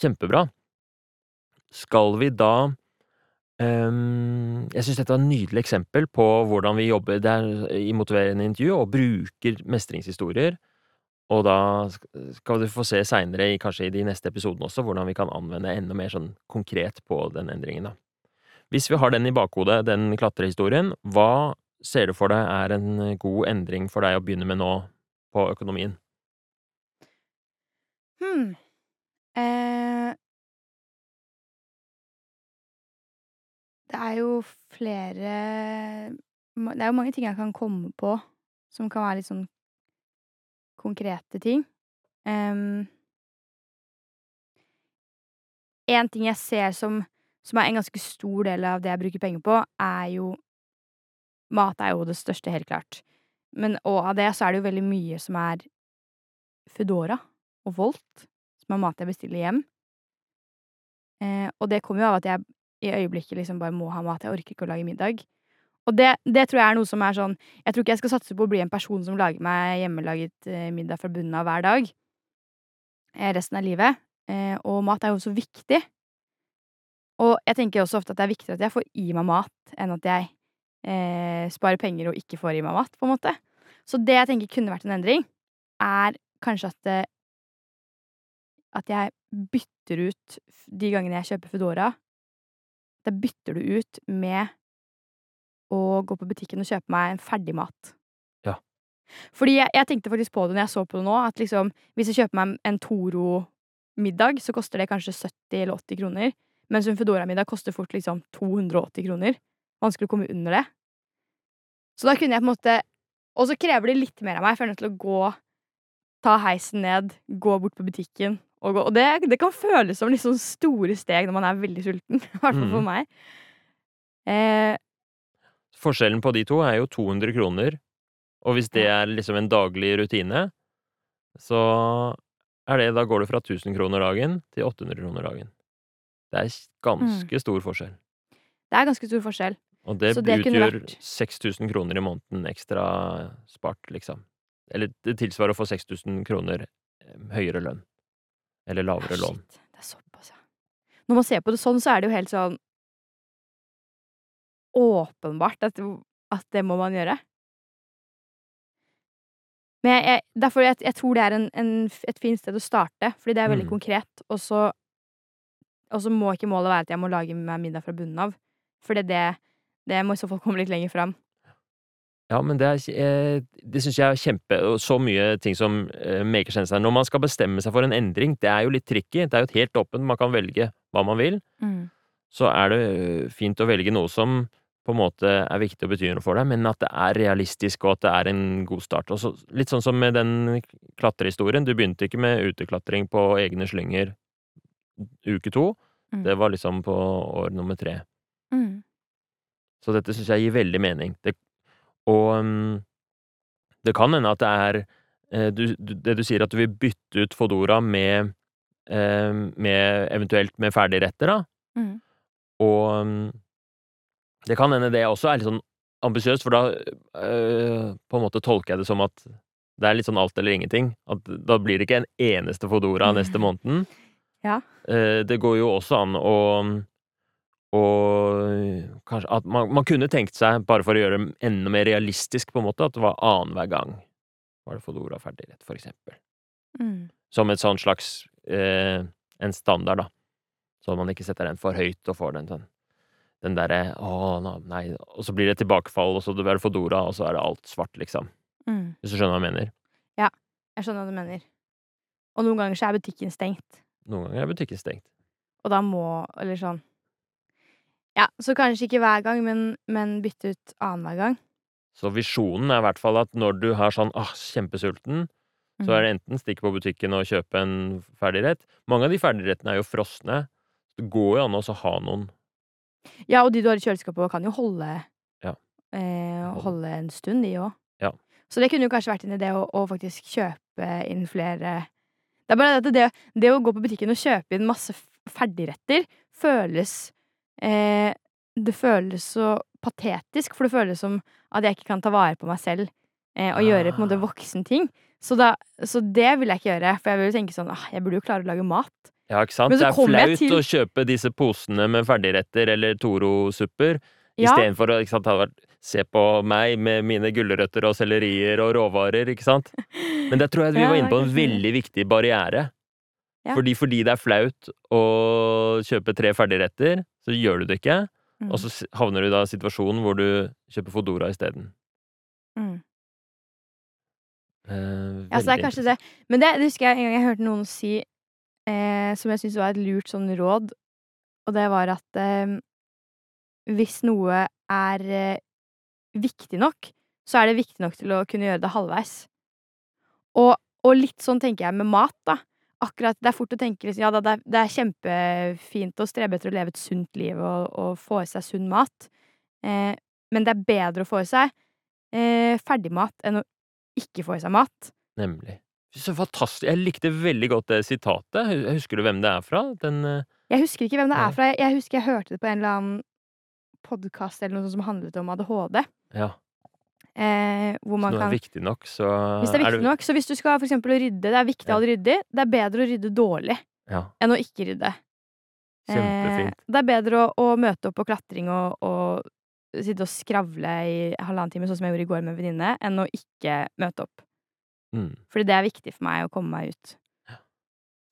Kjempebra. Skal vi da Jeg syns dette var et nydelig eksempel på hvordan vi jobber der i motiverende intervju, og bruker mestringshistorier. Og da skal du få se seinere, kanskje i de neste episodene også, hvordan vi kan anvende enda mer sånn konkret på den endringen, da. Hvis vi har den i bakhodet, den klatrehistorien, hva ser du for deg er en god endring for deg å begynne med nå på økonomien? Hmm. Eh, det er jo flere Det er jo mange ting jeg kan komme på som kan være litt sånn konkrete ting. Um, en ting jeg ser som, som er en ganske stor del av det jeg bruker penger på, er jo Mat er jo det største, helt klart. Men og av det så er det jo veldig mye som er Foodora og Volt, som er mat jeg bestiller hjem. Eh, og det kommer jo av at jeg i øyeblikket liksom bare må ha mat. Jeg orker ikke å lage middag. Og det, det tror jeg er noe som er sånn Jeg tror ikke jeg skal satse på å bli en person som lager meg hjemmelaget eh, middag fra bunnen av hver dag eh, resten av livet. Eh, og mat er jo også viktig. Og jeg tenker også ofte at det er viktigere at jeg får i meg mat, enn at jeg eh, sparer penger og ikke får i meg mat, på en måte. Så det jeg tenker kunne vært en endring, er kanskje at det, at jeg bytter ut de gangene jeg kjøper Foodora Jeg bytter du ut med å gå på butikken og kjøpe meg en ferdig mat. Ja. Fordi jeg, jeg tenkte faktisk på det når jeg så på det nå, at liksom hvis jeg kjøper meg en Toro-middag, så koster det kanskje 70 eller 80 kroner. Mens en Foodora-middag koster fort liksom 280 kroner. Vanskelig å komme under det. Så da kunne jeg på en måte Og så krever det litt mer av meg, for jeg er nødt til å gå, ta heisen ned, gå bort på butikken og. Og det, det kan føles som sånn store steg når man er veldig sulten. <laughs> I hvert fall for Mhm. meg. Eh, Forskjellen på de to er jo 200 kroner, og hvis det er liksom en daglig rutine, så er det Da går det fra 1000 kroner dagen til 800 kroner dagen. Det er ganske stor forskjell. det er ganske stor forskjell. Og det, det utgjør vært- 6000 kroner i måneden ekstra spart, liksom. Eller det tilsvarer å få 6000 kroner eh, høyere lønn. Eller lavere lån. shit, det er såpass, ja. Når man ser på det sånn, så er det jo helt sånn åpenbart at, at det må man gjøre. Men jeg, jeg, derfor jeg, jeg tror det er en, en, et fint sted å starte, fordi det er veldig Mm. konkret. Og så, og så må ikke målet være at jeg må lage meg middag fra bunnen av. For det, det må i så fall komme litt lenger fram. Ja, men det, er, eh, det syns jeg er kjempe så mye ting som eh, maker sense her. Når man skal bestemme seg for en endring, det er jo litt tricky. Det er jo helt åpent, man kan velge hva man vil. Så er det eh, fint å velge noe som på en måte er viktig og betyr noe for deg, men at det er realistisk, og at det er en god start. Så, litt sånn som med den klatrehistorien. Du begynte ikke med uteklatring på egne slynger uke to. Mm. Det var liksom på år nummer tre. Mm. Så dette syns jeg gir veldig mening. Det, og mm, det kan hende at det er eh, du, Det du sier at du vil bytte ut Fodora med, eh, med eventuelt med ferdigretter, da. Mm. Og mm, det kan hende det også er litt sånn ambisiøst, for da øh, på en måte tolker jeg det som at det er litt sånn alt eller ingenting. At da blir det ikke en eneste Fodora neste måneden. <laughs> Ja. Eh, det går jo også an å og kanskje at man, man kunne tenkt seg, bare for å gjøre det enda mer realistisk, på en måte, at det var annenhver gang var det Fodora ferdigrett, for eksempel. Mm. Som et sånn slags eh, en standard, da. Så man ikke setter den for høyt og får den sånn den derre Å, nei Og så blir det tilbakefall, og så det blir Fodora, og så er det alt svart, liksom. Mm. Hvis du skjønner hva jeg mener? Ja, Jeg skjønner hva du mener. Og noen ganger så er butikken stengt. Noen ganger er butikken stengt. Og da må Eller sånn Ja, så kanskje ikke hver gang, men, men bytte ut annenhver gang. Så visjonen er i hvert fall at når du har sånn åh, kjempesulten, så Mm. er det enten stikke på butikken og kjøpe en ferdigrett. Mange av de ferdigrettene er jo frosne. Det går jo an å ha noen Ja, og de du har i kjøleskapet, kan jo holde Ja. eh, holde en stund, de òg. Ja. Så det kunne jo kanskje vært en idé å, å faktisk kjøpe inn flere Det er bare det at det, det å gå på butikken og kjøpe inn masse ferdigretter føles eh, Det føles så patetisk, for det føles som at jeg ikke kan ta vare på meg selv eh, og gjøre på en måte voksen ting. Så, da, så det vil jeg ikke gjøre, for jeg vil tenke sånn ah, Jeg burde jo klare å lage mat. Ja, ikke sant? Men så Det er flaut til- å kjøpe disse posene med ferdigretter eller Toro-supper, Ja, istedenfor å ikke sant, ha vært Se på meg med mine gulrøtter og sellerier og råvarer, ikke sant? Men der tror jeg vi var inne på en veldig viktig barriere. Ja. Fordi, fordi det er flaut å kjøpe tre ferdigretter, så gjør du det ikke. mm, Og så havner du da i situasjonen hvor du kjøper Fodora isteden. mm. Eh, Ja, så det er kanskje det. Men det, det husker jeg en gang jeg hørte noen si, eh, som jeg syntes var et lurt sånn råd, og det var at eh, hvis noe er eh, viktig nok, så er det viktig nok til å kunne gjøre det halvveis. Og, og litt sånn tenker jeg med mat, da. Akkurat Det er fort å tenke liksom, ja det er, det er kjempefint å strebe etter å leve et sunt liv og, og få i seg sunn mat, eh, men det er bedre å få i seg eh, ferdigmat enn å ikke få i seg mat. Nemlig. Så fantastisk. Jeg likte veldig godt det sitatet. Husker du hvem det er fra? Den eh, Jeg husker ikke hvem det er fra. Jeg, jeg husker jeg hørte det på en eller annen podkast eller noe sånt som handlet om ADHD. Ja. Eh, hvor Hvis man noe er viktig nok, så Hvis det er viktig nok. Så hvis du skal for eksempel rydde, det er viktig Ja. å rydde, det er bedre å rydde dårlig Ja. enn å ikke rydde. Kjempefint. Eh, det er bedre å, å møte opp på klatring og, og sitte og skravle i halvannen time, sånn som jeg gjorde i går med en venninne, enn å ikke møte opp. Mm. Fordi det er viktig for meg å komme meg ut.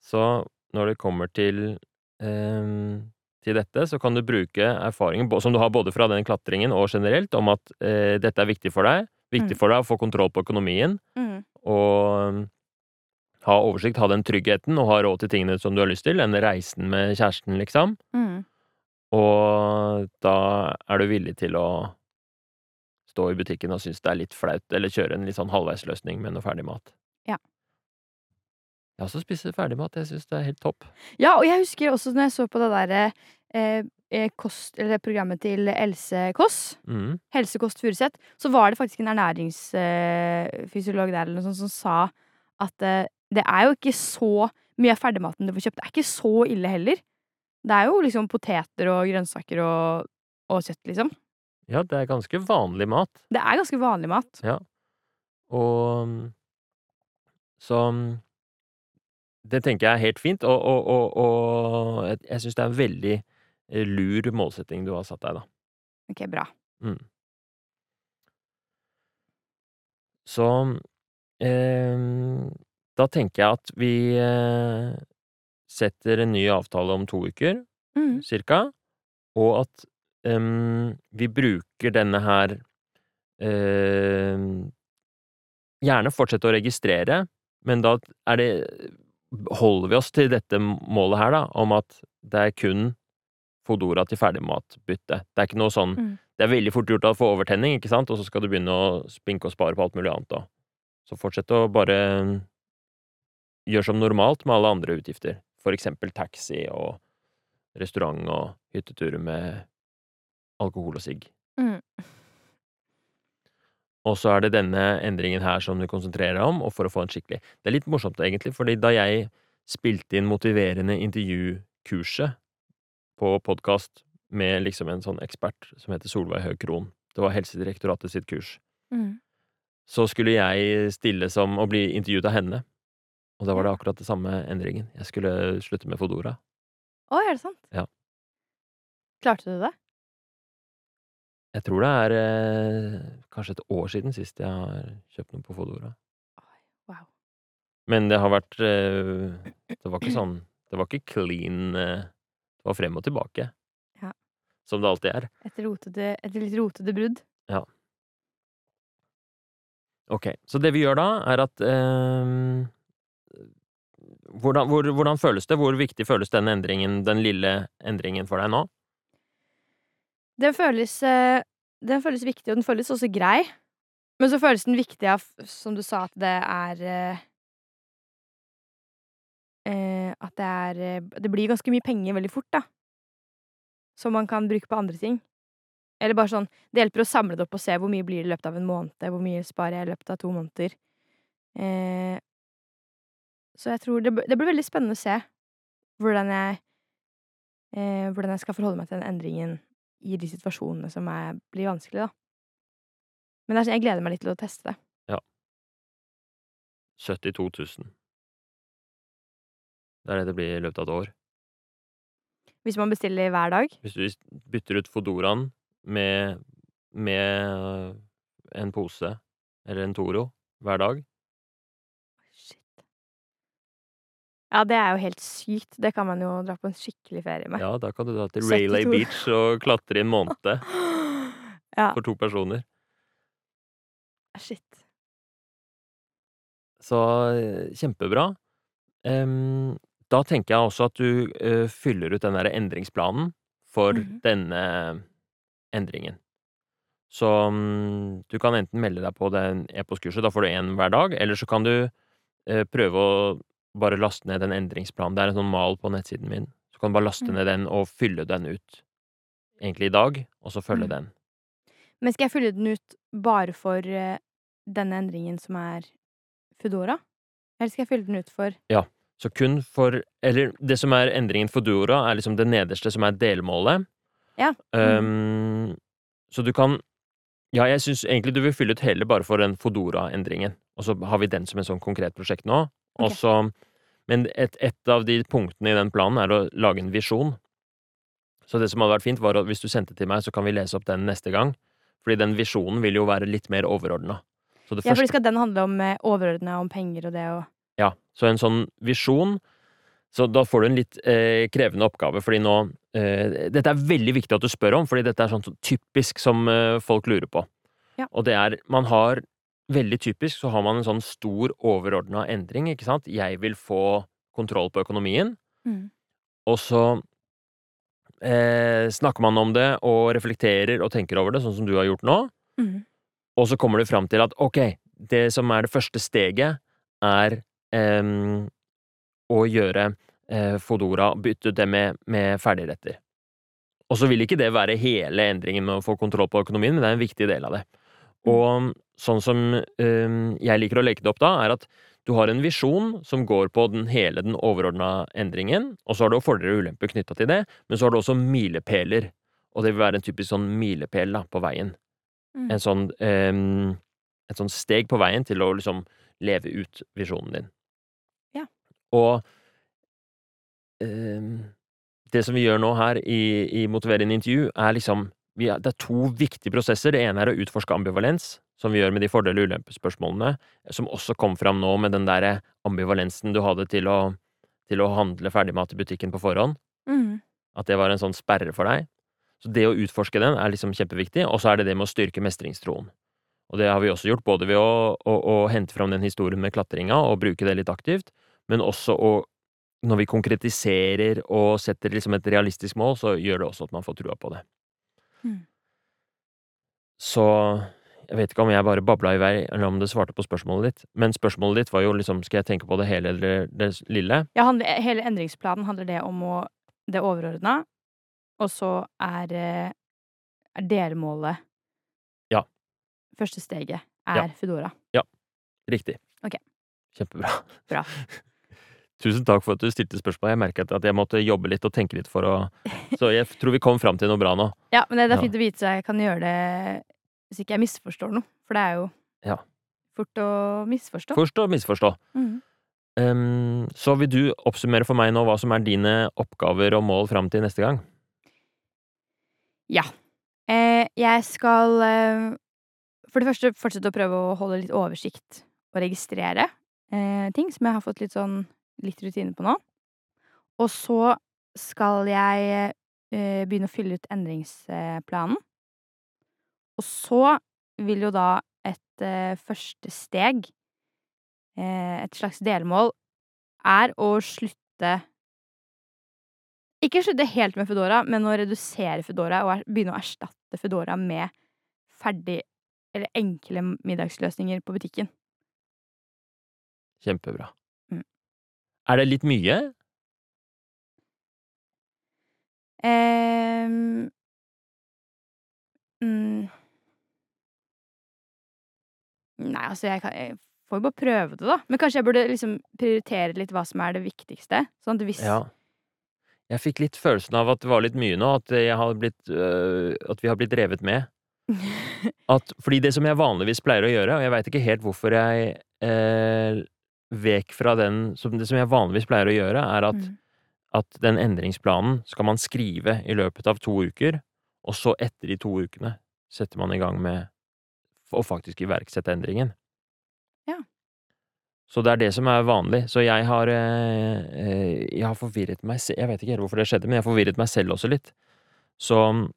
Så når det kommer til ehm, til dette, så kan du bruke erfaringen som du har både fra den klatringen og generelt, om at eh, dette er viktig for deg. Viktig Mm. for deg å få kontroll på økonomien og um, ha oversikt, ha den tryggheten og ha råd til tingene som du har lyst til. Den reisen med kjæresten, liksom. Mm. Og da er du villig til å stå i butikken og synes det er litt flaut, eller kjøre en litt sånn halvveisløsning med noe ferdig mat. Ja. Jeg også spiser ferdig mat. Jeg syns det er helt topp. Ja, og jeg husker også når jeg så på det derre eh, eh, kost, eller programmet til Else Kåss, Mm. Helsekost Furuseth, så var det faktisk en ernæringsfysiolog der eller noe sånt som sa at eh, det er jo ikke så mye av ferdigmaten du får kjøpt. Det er ikke så ille heller. Det er jo liksom poteter og grønnsaker og, og kjøtt, liksom. Ja, det er ganske vanlig mat. Det er ganske vanlig mat. Ja. Og Så det tenker jeg er helt fint, og, og, og, og jeg, syns det er en veldig eh, lur målsetting du har satt deg, da. Ok, bra. Mm. Så eh, da tenker jeg at vi eh, setter en ny avtale om to uker, Mm. cirka, og at em, vi bruker denne her em, Gjerne fortsette å registrere, men da er det Holder vi oss til dette målet her, da, om at det er kun Fodora til ferdigmatbytte. Det er ikke noe sånn Mm. Det er veldig fort gjort å få overtenning, ikke sant, og så skal du begynne å spinke og spare på alt mulig annet òg. Så fortsett å bare gjøre som normalt med alle andre utgifter. For eksempel taxi og restaurant og hytteturer med alkohol og sigg. Mm. Og så er det denne endringen her som du konsentrerer deg om, og for å få en skikkelig Det er litt morsomt, egentlig, fordi da jeg spilte inn motiverende intervjukurset på podkast med liksom en sånn ekspert som heter Solveig Høeg Krohn, det var Helsedirektoratet sitt kurs, Mm. så skulle jeg stille som å bli intervjuet av henne. Og da var det akkurat det samme endringen. Jeg skulle slutte med Fodora. Å, er det sant? Ja. Klarte du det? Jeg tror det er eh, kanskje et år siden sist jeg har kjøpt noe på Fodora. Wow. Men det har vært eh, Det var ikke sånn Det var ikke clean eh, Det var frem og tilbake. Ja. Som det alltid er. Et, rotete, et litt rotete brudd? Ja. Ok, så det vi gjør da, er at eh, hvordan, hvor, hvordan føles det? Hvor viktig føles den endringen, den lille endringen for deg nå? Den føles, eh, den føles viktig, og den føles også grei. Men så føles den viktig av, som du sa, at det er eh, eh, At det er eh, Det blir ganske mye penger veldig fort, da. Som man kan bruke på andre ting. Eller bare sånn Det hjelper å samle det opp og se hvor mye blir det i løpet av en måned, hvor mye sparer jeg i løpet av to måneder. Eh, så jeg tror det, det blir veldig spennende å se hvordan jeg eh, Hvordan jeg skal forholde meg til den endringen i de situasjonene som er, blir vanskelig, da. Men er sånn, jeg gleder meg litt til å teste det. Ja. 72 000. Det er det det blir i løpet av et år. Hvis man bestiller hver dag. Hvis du bytter ut Fodoraen med, med en pose eller en Toro hver dag Ja, det er jo helt sykt. Det kan man jo dra på en skikkelig ferie med. Ja, da kan du dra til 72. Raylay Beach og klatre i en måned <gasps> Ja, for to personer. shit. Så eh, kjempebra. Um, da tenker jeg også at du uh, fyller ut den der endringsplanen for Mhm. denne endringen. Så um, du kan enten melde deg på det e-postkurset, da får du én hver dag, eller så kan du uh, prøve å bare laste ned en endringsplan. Det er en sånn mal på nettsiden min. Så kan du bare laste Mm. ned den og fylle den ut egentlig i dag, og så følge Mm. den. Men skal jeg fylle den ut bare for eh, denne endringen som er Foodora? Eller skal jeg fylle den ut for Ja. Så kun for Eller det som er endringen for Duora, er liksom det nederste som er delmålet. Ja. Um, så du kan Ja, jeg syns egentlig du vil fylle ut hele bare for den Fodora-endringen. Og så har vi den som en sånn konkret prosjekt nå. Og så Men et, et av de punktene i den planen er å lage en visjon. Så det som hadde vært fint, var at hvis du sendte til meg, så kan vi lese opp den neste gang. Fordi den visjonen vil jo være litt mer overordna. Ja, første... For skal den handle om eh, overordna, om penger og det og Ja, så en sånn visjon Så da får du en litt eh, krevende oppgave, fordi nå eh, Dette er veldig viktig at du spør om, fordi dette er sånn typisk som eh, folk lurer på. Ja. Og det er Man har Veldig typisk så har man en sånn stor overordna endring, ikke sant. Jeg vil få kontroll på økonomien, mm. og så eh, snakker man om det og reflekterer og tenker over det, sånn som du har gjort nå. Mm. Og så kommer du fram til at ok, det som er det første steget, er eh, å gjøre eh, Fodora bytte ut det med, med ferdigretter. Og så vil ikke det være hele endringen med å få kontroll på økonomien, men det er en viktig del av det. Og sånn som em, jeg liker å leke det opp da, er at du har en visjon som går på den hele den overordna endringen, og så har du fordeler og ulemper knytta til det, men så har du også milepæler, og det vil være en typisk sånn milepæl på veien Mm. en sånn em, et sånn steg på veien til å liksom leve ut visjonen din. Ja. Og em, det som vi gjør nå her i, i Motiverende intervju, er liksom Det er to viktige prosesser. Det ene er å utforske ambivalens, som vi gjør med de fordel- og ulempespørsmålene, som også kom fram nå med den der ambivalensen du hadde til å, til å handle ferdigmat i butikken på forhånd. Mm. At det var en sånn sperre for deg. Så det å utforske den er liksom kjempeviktig, og så er det det med å styrke mestringstroen. Og det har vi også gjort, både ved å, å, å hente fram den historien med klatringa og bruke det litt aktivt, men også å Når vi konkretiserer og setter liksom et realistisk mål, så gjør det også at man får trua på det. Mm. Så jeg vet ikke om jeg bare babla i vei, eller om det svarte på spørsmålet ditt, men spørsmålet ditt var jo liksom skal jeg tenke på det hele eller det lille? Ja, handler, hele endringsplanen handler det om å, det overordna, og så er, eh, er delmålet Ja. Første steget Ja. Foodora. Ja. Riktig. Ok. Kjempebra. Bra. <laughs> Tusen takk for at du stilte spørsmål. Jeg merket at jeg måtte jobbe litt og tenke litt for å <laughs> Så jeg tror vi kom fram til noe bra nå. Ja, men det, er er Ja. fint å vite så jeg kan gjøre det hvis ikke jeg misforstår noe. For det er jo Ja. fort å misforstå. Fort å misforstå. Mhm. Um, så vil du oppsummere for meg nå hva som er dine oppgaver og mål fram til neste gang? Ja. Eh, jeg skal eh, for det første fortsette å prøve å holde litt oversikt og registrere eh, ting som jeg har fått litt sånn litt rutine på nå. Og så skal jeg eh, begynne å fylle ut endringsplanen. Og så vil jo da et eh, første steg, eh, et slags delmål, er å slutte Ikke slutte helt med Foodora, men å redusere Foodora og begynne å erstatte Foodora med ferdig eller enkle middagsløsninger på butikken. Kjempebra. Er det litt mye? Um, mm. Nei, altså, jeg kan jeg får jo bare prøve det, da. Men kanskje jeg burde liksom prioritere litt hva som er det viktigste. Sånn at hvis Ja. Jeg fikk litt følelsen av at det var litt mye nå, at, blitt, øh, at vi har blitt revet med. <laughs> At, fordi det som jeg vanligvis pleier å gjøre, og jeg veit ikke helt hvorfor jeg eh, vek fra den som, Det som jeg vanligvis pleier å gjøre, er at, Mm. at den endringsplanen skal man skrive i løpet av to uker, og så etter de to ukene setter man i gang med å faktisk iverksette endringen. Ja. Så det er det som er vanlig. Så jeg har eh, eh, Jeg har forvirret meg selv Jeg vet ikke helt hvorfor det skjedde, men jeg har forvirret meg selv også litt. Så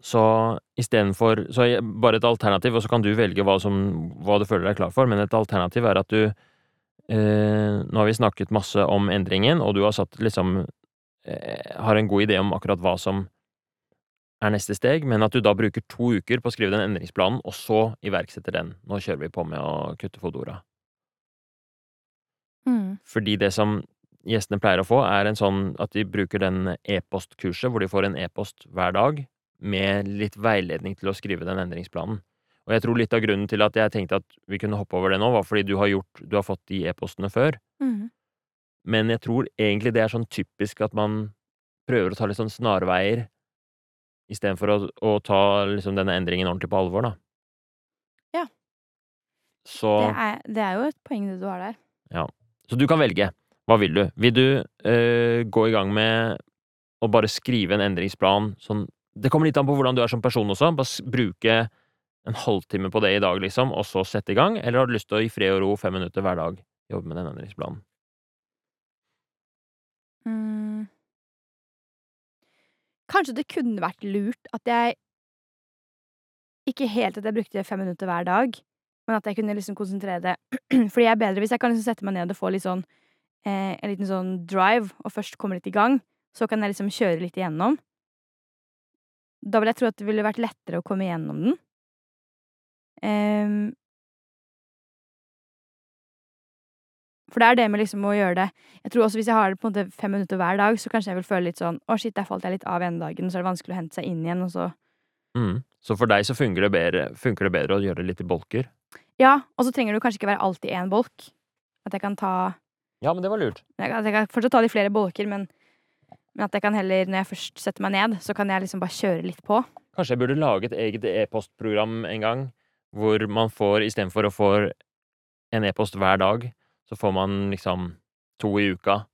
så istedenfor Så bare et alternativ, og så kan du velge hva, som, hva du føler deg klar for, men et alternativ er at du Nå har vi snakket masse om endringen, og du har satt liksom eh, Har en god idé om akkurat hva som er neste steg, men at du da bruker to uker på å skrive den endringsplanen, og så iverksetter den. Nå kjører vi på med å kutte Fodora. Mm. Fordi det som gjestene pleier å få, er en sånn at de bruker den e-postkurset, hvor de får en e-post hver dag med litt veiledning til å skrive den endringsplanen. Og jeg tror litt av grunnen til at jeg tenkte at vi kunne hoppe over det nå, var fordi du har gjort Du har fått de e-postene før. Mm. Men jeg tror egentlig det er sånn typisk at man prøver å ta litt sånn snarveier istedenfor å, å ta liksom denne endringen ordentlig på alvor, da. Ja. Så Det, er, det er jo et poeng det du har der. Ja. Så du kan velge. Hva vil du? Vil du øh, gå i gang med å bare skrive en endringsplan sånn Det kommer litt an på hvordan du er som person også. Bare bruke en halvtime på det i dag, liksom, og så sette i gang? Eller har du lyst til å i fred og ro fem minutter hver dag jobbe med den endringsplanen? Mm. Kanskje det kunne vært lurt at jeg Ikke helt at jeg brukte fem minutter hver dag, men at jeg kunne liksom konsentrere det <clears throat> Fordi jeg er bedre hvis jeg kan liksom sette meg ned og få litt sånn eh, en liten sånn drive, og først komme litt i gang. Så kan jeg liksom kjøre litt igjennom. Da vil jeg tro at det ville vært lettere å komme igjennom den. Ehm. for det er det med liksom å gjøre det Jeg tror også hvis jeg har det på en måte fem minutter hver dag, så kanskje jeg vil føle litt sånn Å, shit, der falt jeg litt av ene dagen, så er det vanskelig å hente seg inn igjen, og så Mm. Så for deg så funker det, bedre, funker det bedre å gjøre det litt i bolker? Ja, og så trenger det kanskje ikke være alltid én bolk. At jeg kan ta Ja, men det var lurt. Kan, jeg kan fortsatt ta de flere bolker, men, men at jeg kan heller, når jeg først setter meg ned, så kan jeg liksom bare kjøre litt på. Kanskje jeg burde lage et eget e-postprogram en gang, hvor man får istedenfor å få en e-post hver dag, så får man liksom to i uka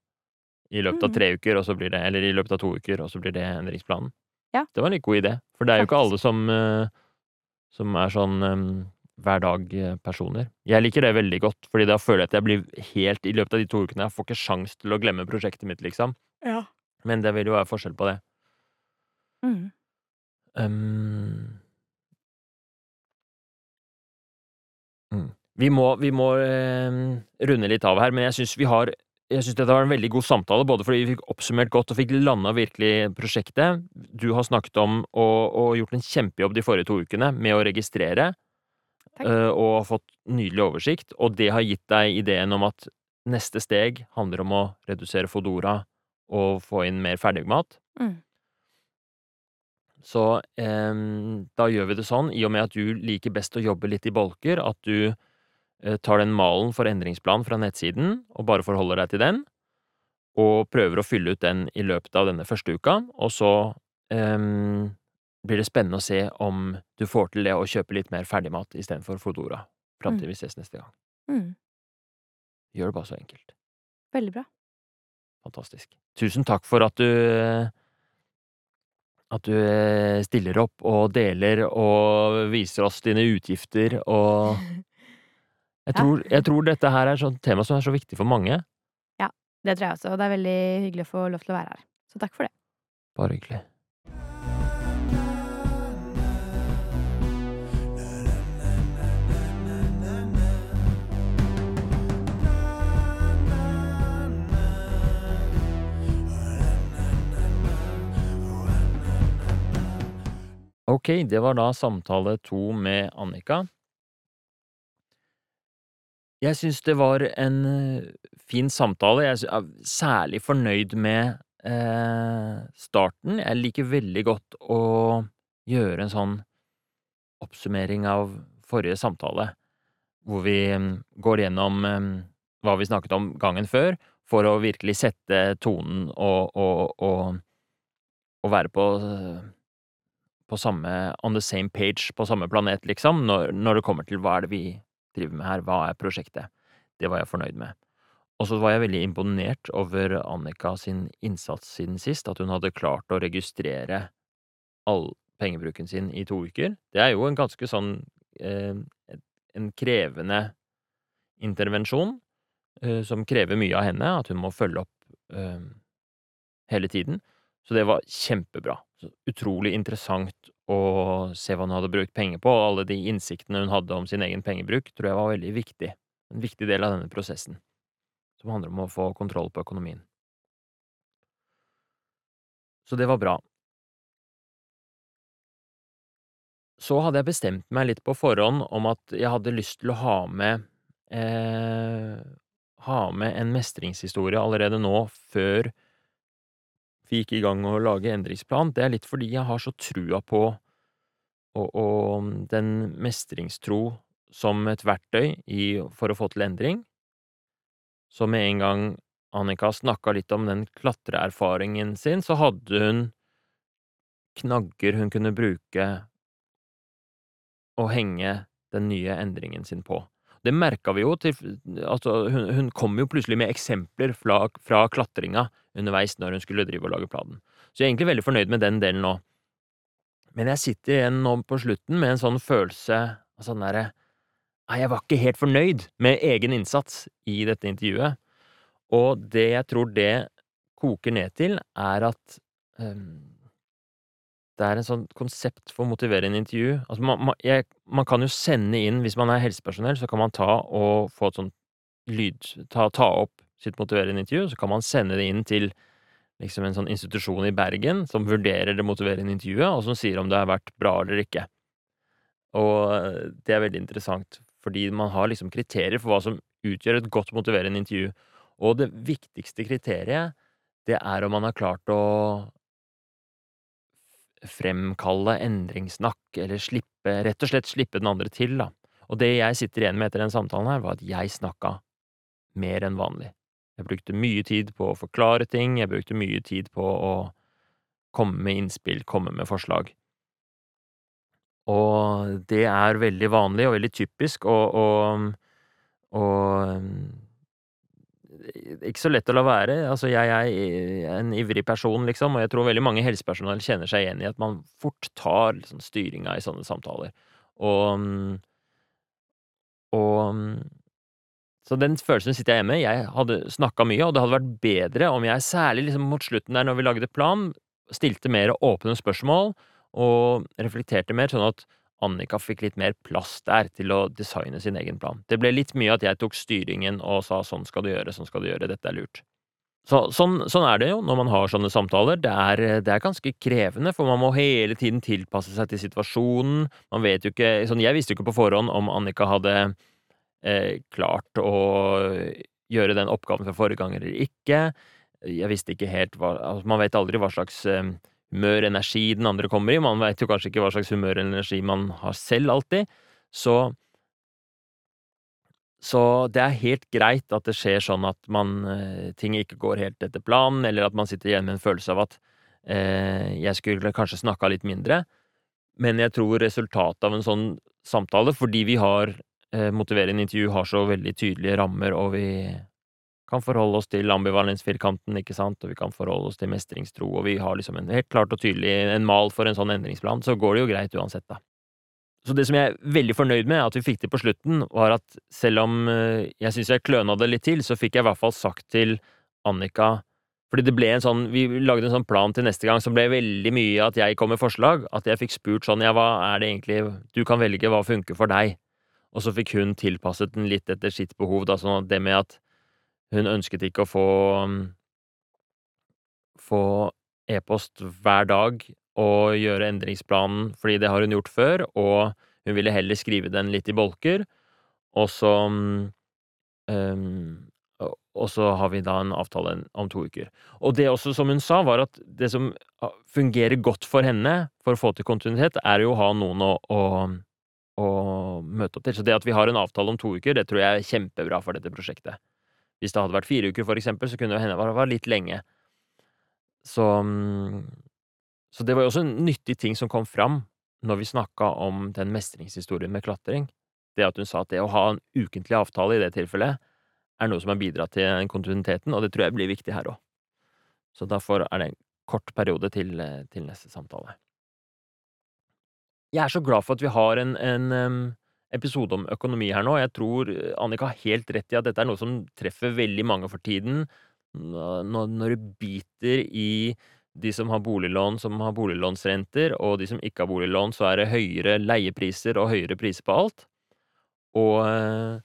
i løpet av Mhm. tre uker, og så blir det, eller i løpet av to uker, og så blir det endringsplanen. Ja. Det var en litt god idé, for det er jo ikke alle som, eh, som er sånn eh, hver dag-personer. Jeg liker det veldig godt, fordi da føler jeg at jeg blir helt i løpet av de to ukene. Jeg får ikke sjans til å glemme prosjektet mitt, liksom. Ja. Men det vil jo være forskjell på det. Mm. Um, Vi må, vi må eh, runde litt av her, men jeg syns vi har jeg synes dette var en veldig god samtale, både fordi vi fikk oppsummert godt og fikk landa virkelig prosjektet. Du har snakket om og, og gjort en kjempejobb de forrige to ukene med å registrere, eh, og har fått nydelig oversikt, og det har gitt deg ideen om at neste steg handler om å redusere Fodora og få inn mer ferdigmat. Mm. Så um, da gjør vi det sånn, i og med at du liker best å jobbe litt i bolker, at du tar den malen for endringsplanen fra nettsiden og bare forholder deg til den, og prøver å fylle ut den i løpet av denne første uka, og så um, blir det spennende å se om du får til det å kjøpe litt mer ferdigmat istedenfor Fodora fram til vi ses neste gang. Mm. Gjør det bare så enkelt. Veldig bra. Fantastisk. Tusen takk for at du at du eh, stiller opp og deler og viser oss dine utgifter og <laughs> Jeg tror, jeg tror dette her er et tema som er så viktig for mange. Ja, Det tror jeg også, og det er veldig hyggelig å få lov til å være her. Så takk for det. Bare hyggelig. Ok, det var da samtale to med Annika. Jeg syns det var en eh, fin samtale. Jeg er særlig fornøyd med eh, starten. Jeg liker veldig godt å gjøre en sånn oppsummering av forrige samtale, hvor vi mm, går gjennom eh, hva vi snakket om gangen før, for å virkelig sette tonen og, og, og, og være på på samme on the same page, på samme planet, liksom, når, når det kommer til hva er det vi driver med her, hva er prosjektet? Det var jeg fornøyd med. Og så var jeg veldig imponert over Annika sin innsats siden sist, at hun hadde klart å registrere all pengebruken sin i to uker. Det er jo en ganske sånn eh, en krevende intervensjon, eh, som krever mye av henne, at hun må følge opp eh, hele tiden. Så det var kjempebra. Så utrolig interessant å se hva hun hadde brukt penger på, og alle de innsiktene hun hadde om sin egen pengebruk, tror jeg var veldig viktig. En viktig del av denne prosessen, som handler om å få kontroll på økonomien. Så det var bra. Så hadde jeg bestemt meg litt på forhånd om at jeg hadde lyst til å ha med eh, ha med en mestringshistorie allerede nå, før vi gikk i gang å lage endringsplan, det er litt fordi jeg har så trua på og, og den mestringstro som et verktøy i, for å få til endring. Så med en gang Annika snakka litt om den klatreerfaringen sin, så hadde hun knagger hun kunne bruke å henge den nye endringen sin på. Det merka vi jo til Altså, hun, hun kom jo plutselig med eksempler fra, fra klatringa underveis når hun skulle drive og lage planen. Så jeg er egentlig veldig fornøyd med den delen nå. Men jeg sitter igjen nå på slutten med en sånn følelse av sånn derre Nei, jeg var ikke helt fornøyd med egen innsats i dette intervjuet. Og det jeg tror det koker ned til, er at um, det er en sånn konsept for å motivere en intervju. Altså, man, man, jeg, man, kan jo sende inn, hvis man er helsepersonell, så kan man ta og få et sånt lyd ta, ta opp sitt motiverende intervju, så kan man sende det inn til liksom en sånn institusjon i Bergen som vurderer det motiverende intervjuet, og som sier om det har vært bra eller ikke. Og det er veldig interessant, fordi man har liksom kriterier for hva som utgjør et godt motiverende intervju. Og det viktigste kriteriet, det er om man har klart å fremkalle endringssnakk, eller slippe Rett og slett slippe den andre til, da. Og det jeg sitter igjen med etter den samtalen her, var at jeg snakka mer enn vanlig. Jeg brukte mye tid på å forklare ting, jeg brukte mye tid på å komme med innspill, komme med forslag. Og det er veldig vanlig og veldig typisk, og, og, og ikke så lett å la være. Altså, jeg er en ivrig person, liksom, og jeg tror veldig mange helsepersonell kjenner seg igjen i at man fort tar liksom, styringa i sånne samtaler. Og, og så den følelsen sitter jeg hjemme. Jeg hadde snakka mye, og det hadde vært bedre om jeg, særlig liksom mot slutten der når vi lagde plan, stilte mer åpne spørsmål og reflekterte mer, sånn at Annika fikk litt mer plass der til å designe sin egen plan. Det ble litt mye at jeg tok styringen og sa sånn skal du gjøre, sånn skal du gjøre, dette er lurt. Så, sånn, sånn, er det jo når man har sånne samtaler. Det er, det er, ganske krevende, for man må hele tiden tilpasse seg til situasjonen. Man vet jo ikke sånn, Jeg visste jo ikke på forhånd om Annika hadde eh, klart å gjøre den oppgaven fra forrige gang eller ikke. Jeg visste ikke helt hva altså Man vet aldri hva slags eh, humør, energi den andre kommer i. Man vet jo kanskje ikke hva slags humør eller energi man har selv alltid. Så så det er helt greit at det skjer sånn at man, eh, ting ikke går helt etter planen, eller at man sitter igjen med en følelse av at eh, jeg skulle kanskje snakka litt mindre. Men jeg tror resultatet av en sånn samtale, fordi vi har Eh, motiverende intervju har så veldig tydelige rammer, og vi kan forholde oss til ambivalensfirkanten, ikke sant, og vi kan forholde oss til mestringstro, og vi har liksom en helt klart og tydelig en mal for en sånn endringsplan, så går det jo greit uansett, da. Så det som jeg er veldig fornøyd med at vi fikk til på slutten, var at selv om eh, jeg syns jeg kløna det litt til, så fikk jeg i hvert fall sagt til Annika fordi det ble en sånn, Vi lagde en sånn plan til neste gang som ble veldig mye at jeg kom med forslag. At jeg fikk spurt sånn Ja, hva er det egentlig Du kan velge hva funker for deg. Og så fikk hun tilpasset den litt etter sitt behov, da, sånn at det med at hun ønsket ikke å få få e-post hver dag og gjøre endringsplanen, fordi det har hun gjort før, og hun ville heller skrive den litt i bolker, og så um, og så har vi da en avtale om to uker. Og det også, som hun sa, var at det som fungerer godt for henne for å få til kontinuitet, er jo å ha noen å, å å møte opp til. Så det at vi har en avtale om to uker, det tror jeg er kjempebra for dette prosjektet. Hvis det hadde vært fire uker, for eksempel, så kunne det hende det var litt lenge. Så, så det var jo også en nyttig ting som kom fram når vi snakka om den mestringshistorien med klatring. Det at hun sa at det å ha en ukentlig avtale i det tilfellet er noe som har bidratt til kontinuiteten, og det tror jeg blir viktig her òg. Så derfor er det en kort periode til, til neste samtale. Jeg er så glad for at vi har en, en episode om økonomi her nå. Jeg tror eh, Annika har helt rett i at dette er noe som treffer veldig mange for tiden. Når, det biter i de som har boliglån, som har boliglånsrenter, og de som ikke har boliglån, så er det høyere leiepriser og høyere priser på alt. Og eh,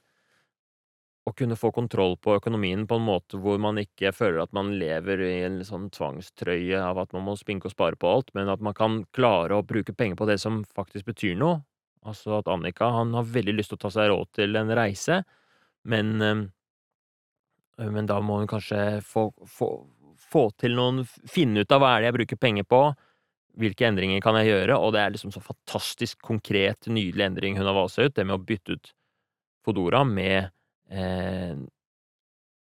å kunne få kontroll på økonomien på en måte hvor man ikke føler at man lever i en sånn tvangstrøye av at man må spinke og spare på alt, men at man kan klare å bruke penger på det som faktisk betyr noe. Altså at Annika han har veldig lyst til å ta seg råd til en reise, men, men da må hun kanskje få, få, få til noen Finne ut av hva er det jeg bruker penger på, hvilke endringer kan jeg gjøre, og det er liksom så fantastisk konkret, nydelig endring hun har valgt seg ut, det med å bytte ut Fodora med eh,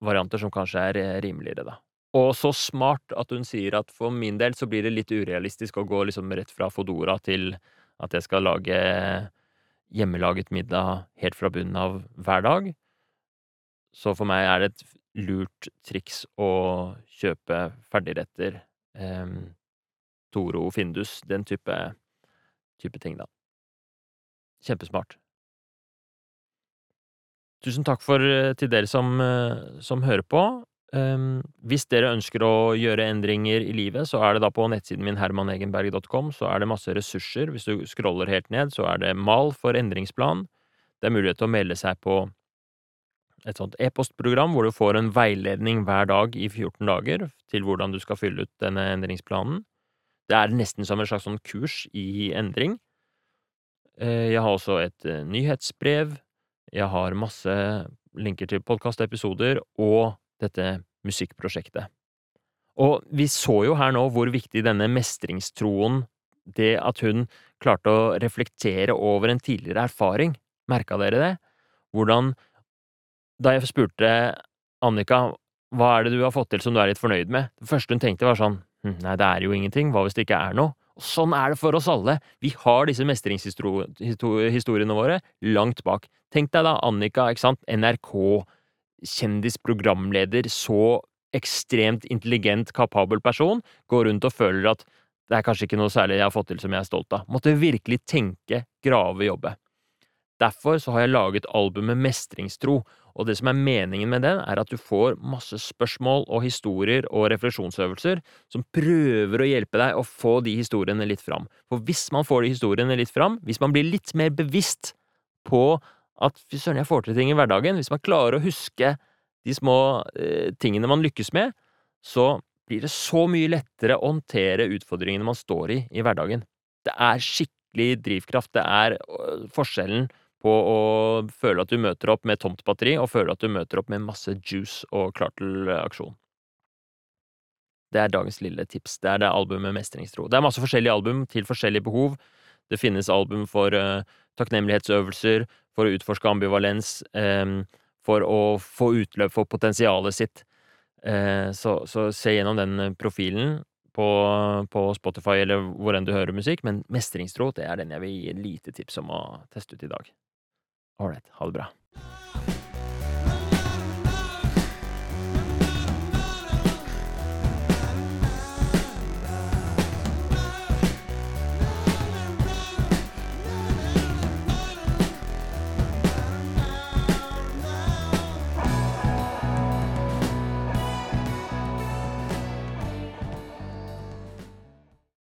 varianter som kanskje er eh, rimeligere, da. Og så smart at hun sier at for min del så blir det litt urealistisk å gå liksom rett fra Fodora til at jeg skal lage hjemmelaget middag helt fra bunnen av hver dag. Så for meg er det et lurt triks å kjøpe ferdigretter, eh, Toro, Findus, den type, type ting, da. Kjempesmart. Tusen takk for eh, til dere som, eh, som hører på. Um, hvis dere ønsker å gjøre endringer i livet, så er det da på nettsiden min hermanegenberg.com, så er det masse ressurser. Hvis du scroller helt ned, så er det mal for endringsplan. Det er mulighet til å melde seg på et sånt e-postprogram hvor du får en veiledning hver dag i 14 dager til hvordan du skal fylle ut denne endringsplanen. Det er nesten som en slags sånn kurs i endring. Eh, jeg har også et eh, nyhetsbrev. Jeg har masse linker til podkastepisoder og dette musikkprosjektet. Og vi så jo her nå hvor viktig denne mestringstroen, det at hun klarte å reflektere over en tidligere erfaring, merka dere det? Hvordan Da jeg spurte Annika hva er det du har fått til som du er litt fornøyd med, det første hun tenkte var sånn hm, nei, det er jo ingenting, hva hvis det ikke er noe? Og sånn er det for oss alle, vi har disse mestringshistoriene våre langt bak. Tenk deg da Annika, ikke sant, NRK, kjendisprogramleder, så ekstremt intelligent, kapabel person, går rundt og føler at det er kanskje ikke noe særlig jeg har fått til som jeg er stolt av. Måtte virkelig tenke, grave, jobbe. Derfor så har jeg laget albumet Mestringstro, og det som er meningen med den, er at du får masse spørsmål og historier og refleksjonsøvelser som prøver å hjelpe deg å få de historiene litt fram. For hvis man får de historiene litt fram, hvis man blir litt mer bevisst på at fy søren, jeg får til ting i hverdagen. Hvis man klarer å huske de små eh, tingene man lykkes med, så blir det så mye lettere å håndtere utfordringene man står i i hverdagen. Det er skikkelig drivkraft. Det er øh, forskjellen på å føle at du møter opp med tomt batteri, og føle at du møter opp med masse juice og klar til aksjon. Det er dagens lille tips. Det er det albumet Mestringstro. Det er masse forskjellige album til forskjellige behov. Det finnes album for uh, takknemlighetsøvelser, for å utforske ambivalens, eh, for å få utløp for potensialet sitt. Eh, så, så, se gjennom den profilen på, på, Spotify eller hvor enn du hører musikk, men mestringstro, det er den jeg vil gi lite tips om å teste ut i dag. Ålreit, ha det bra.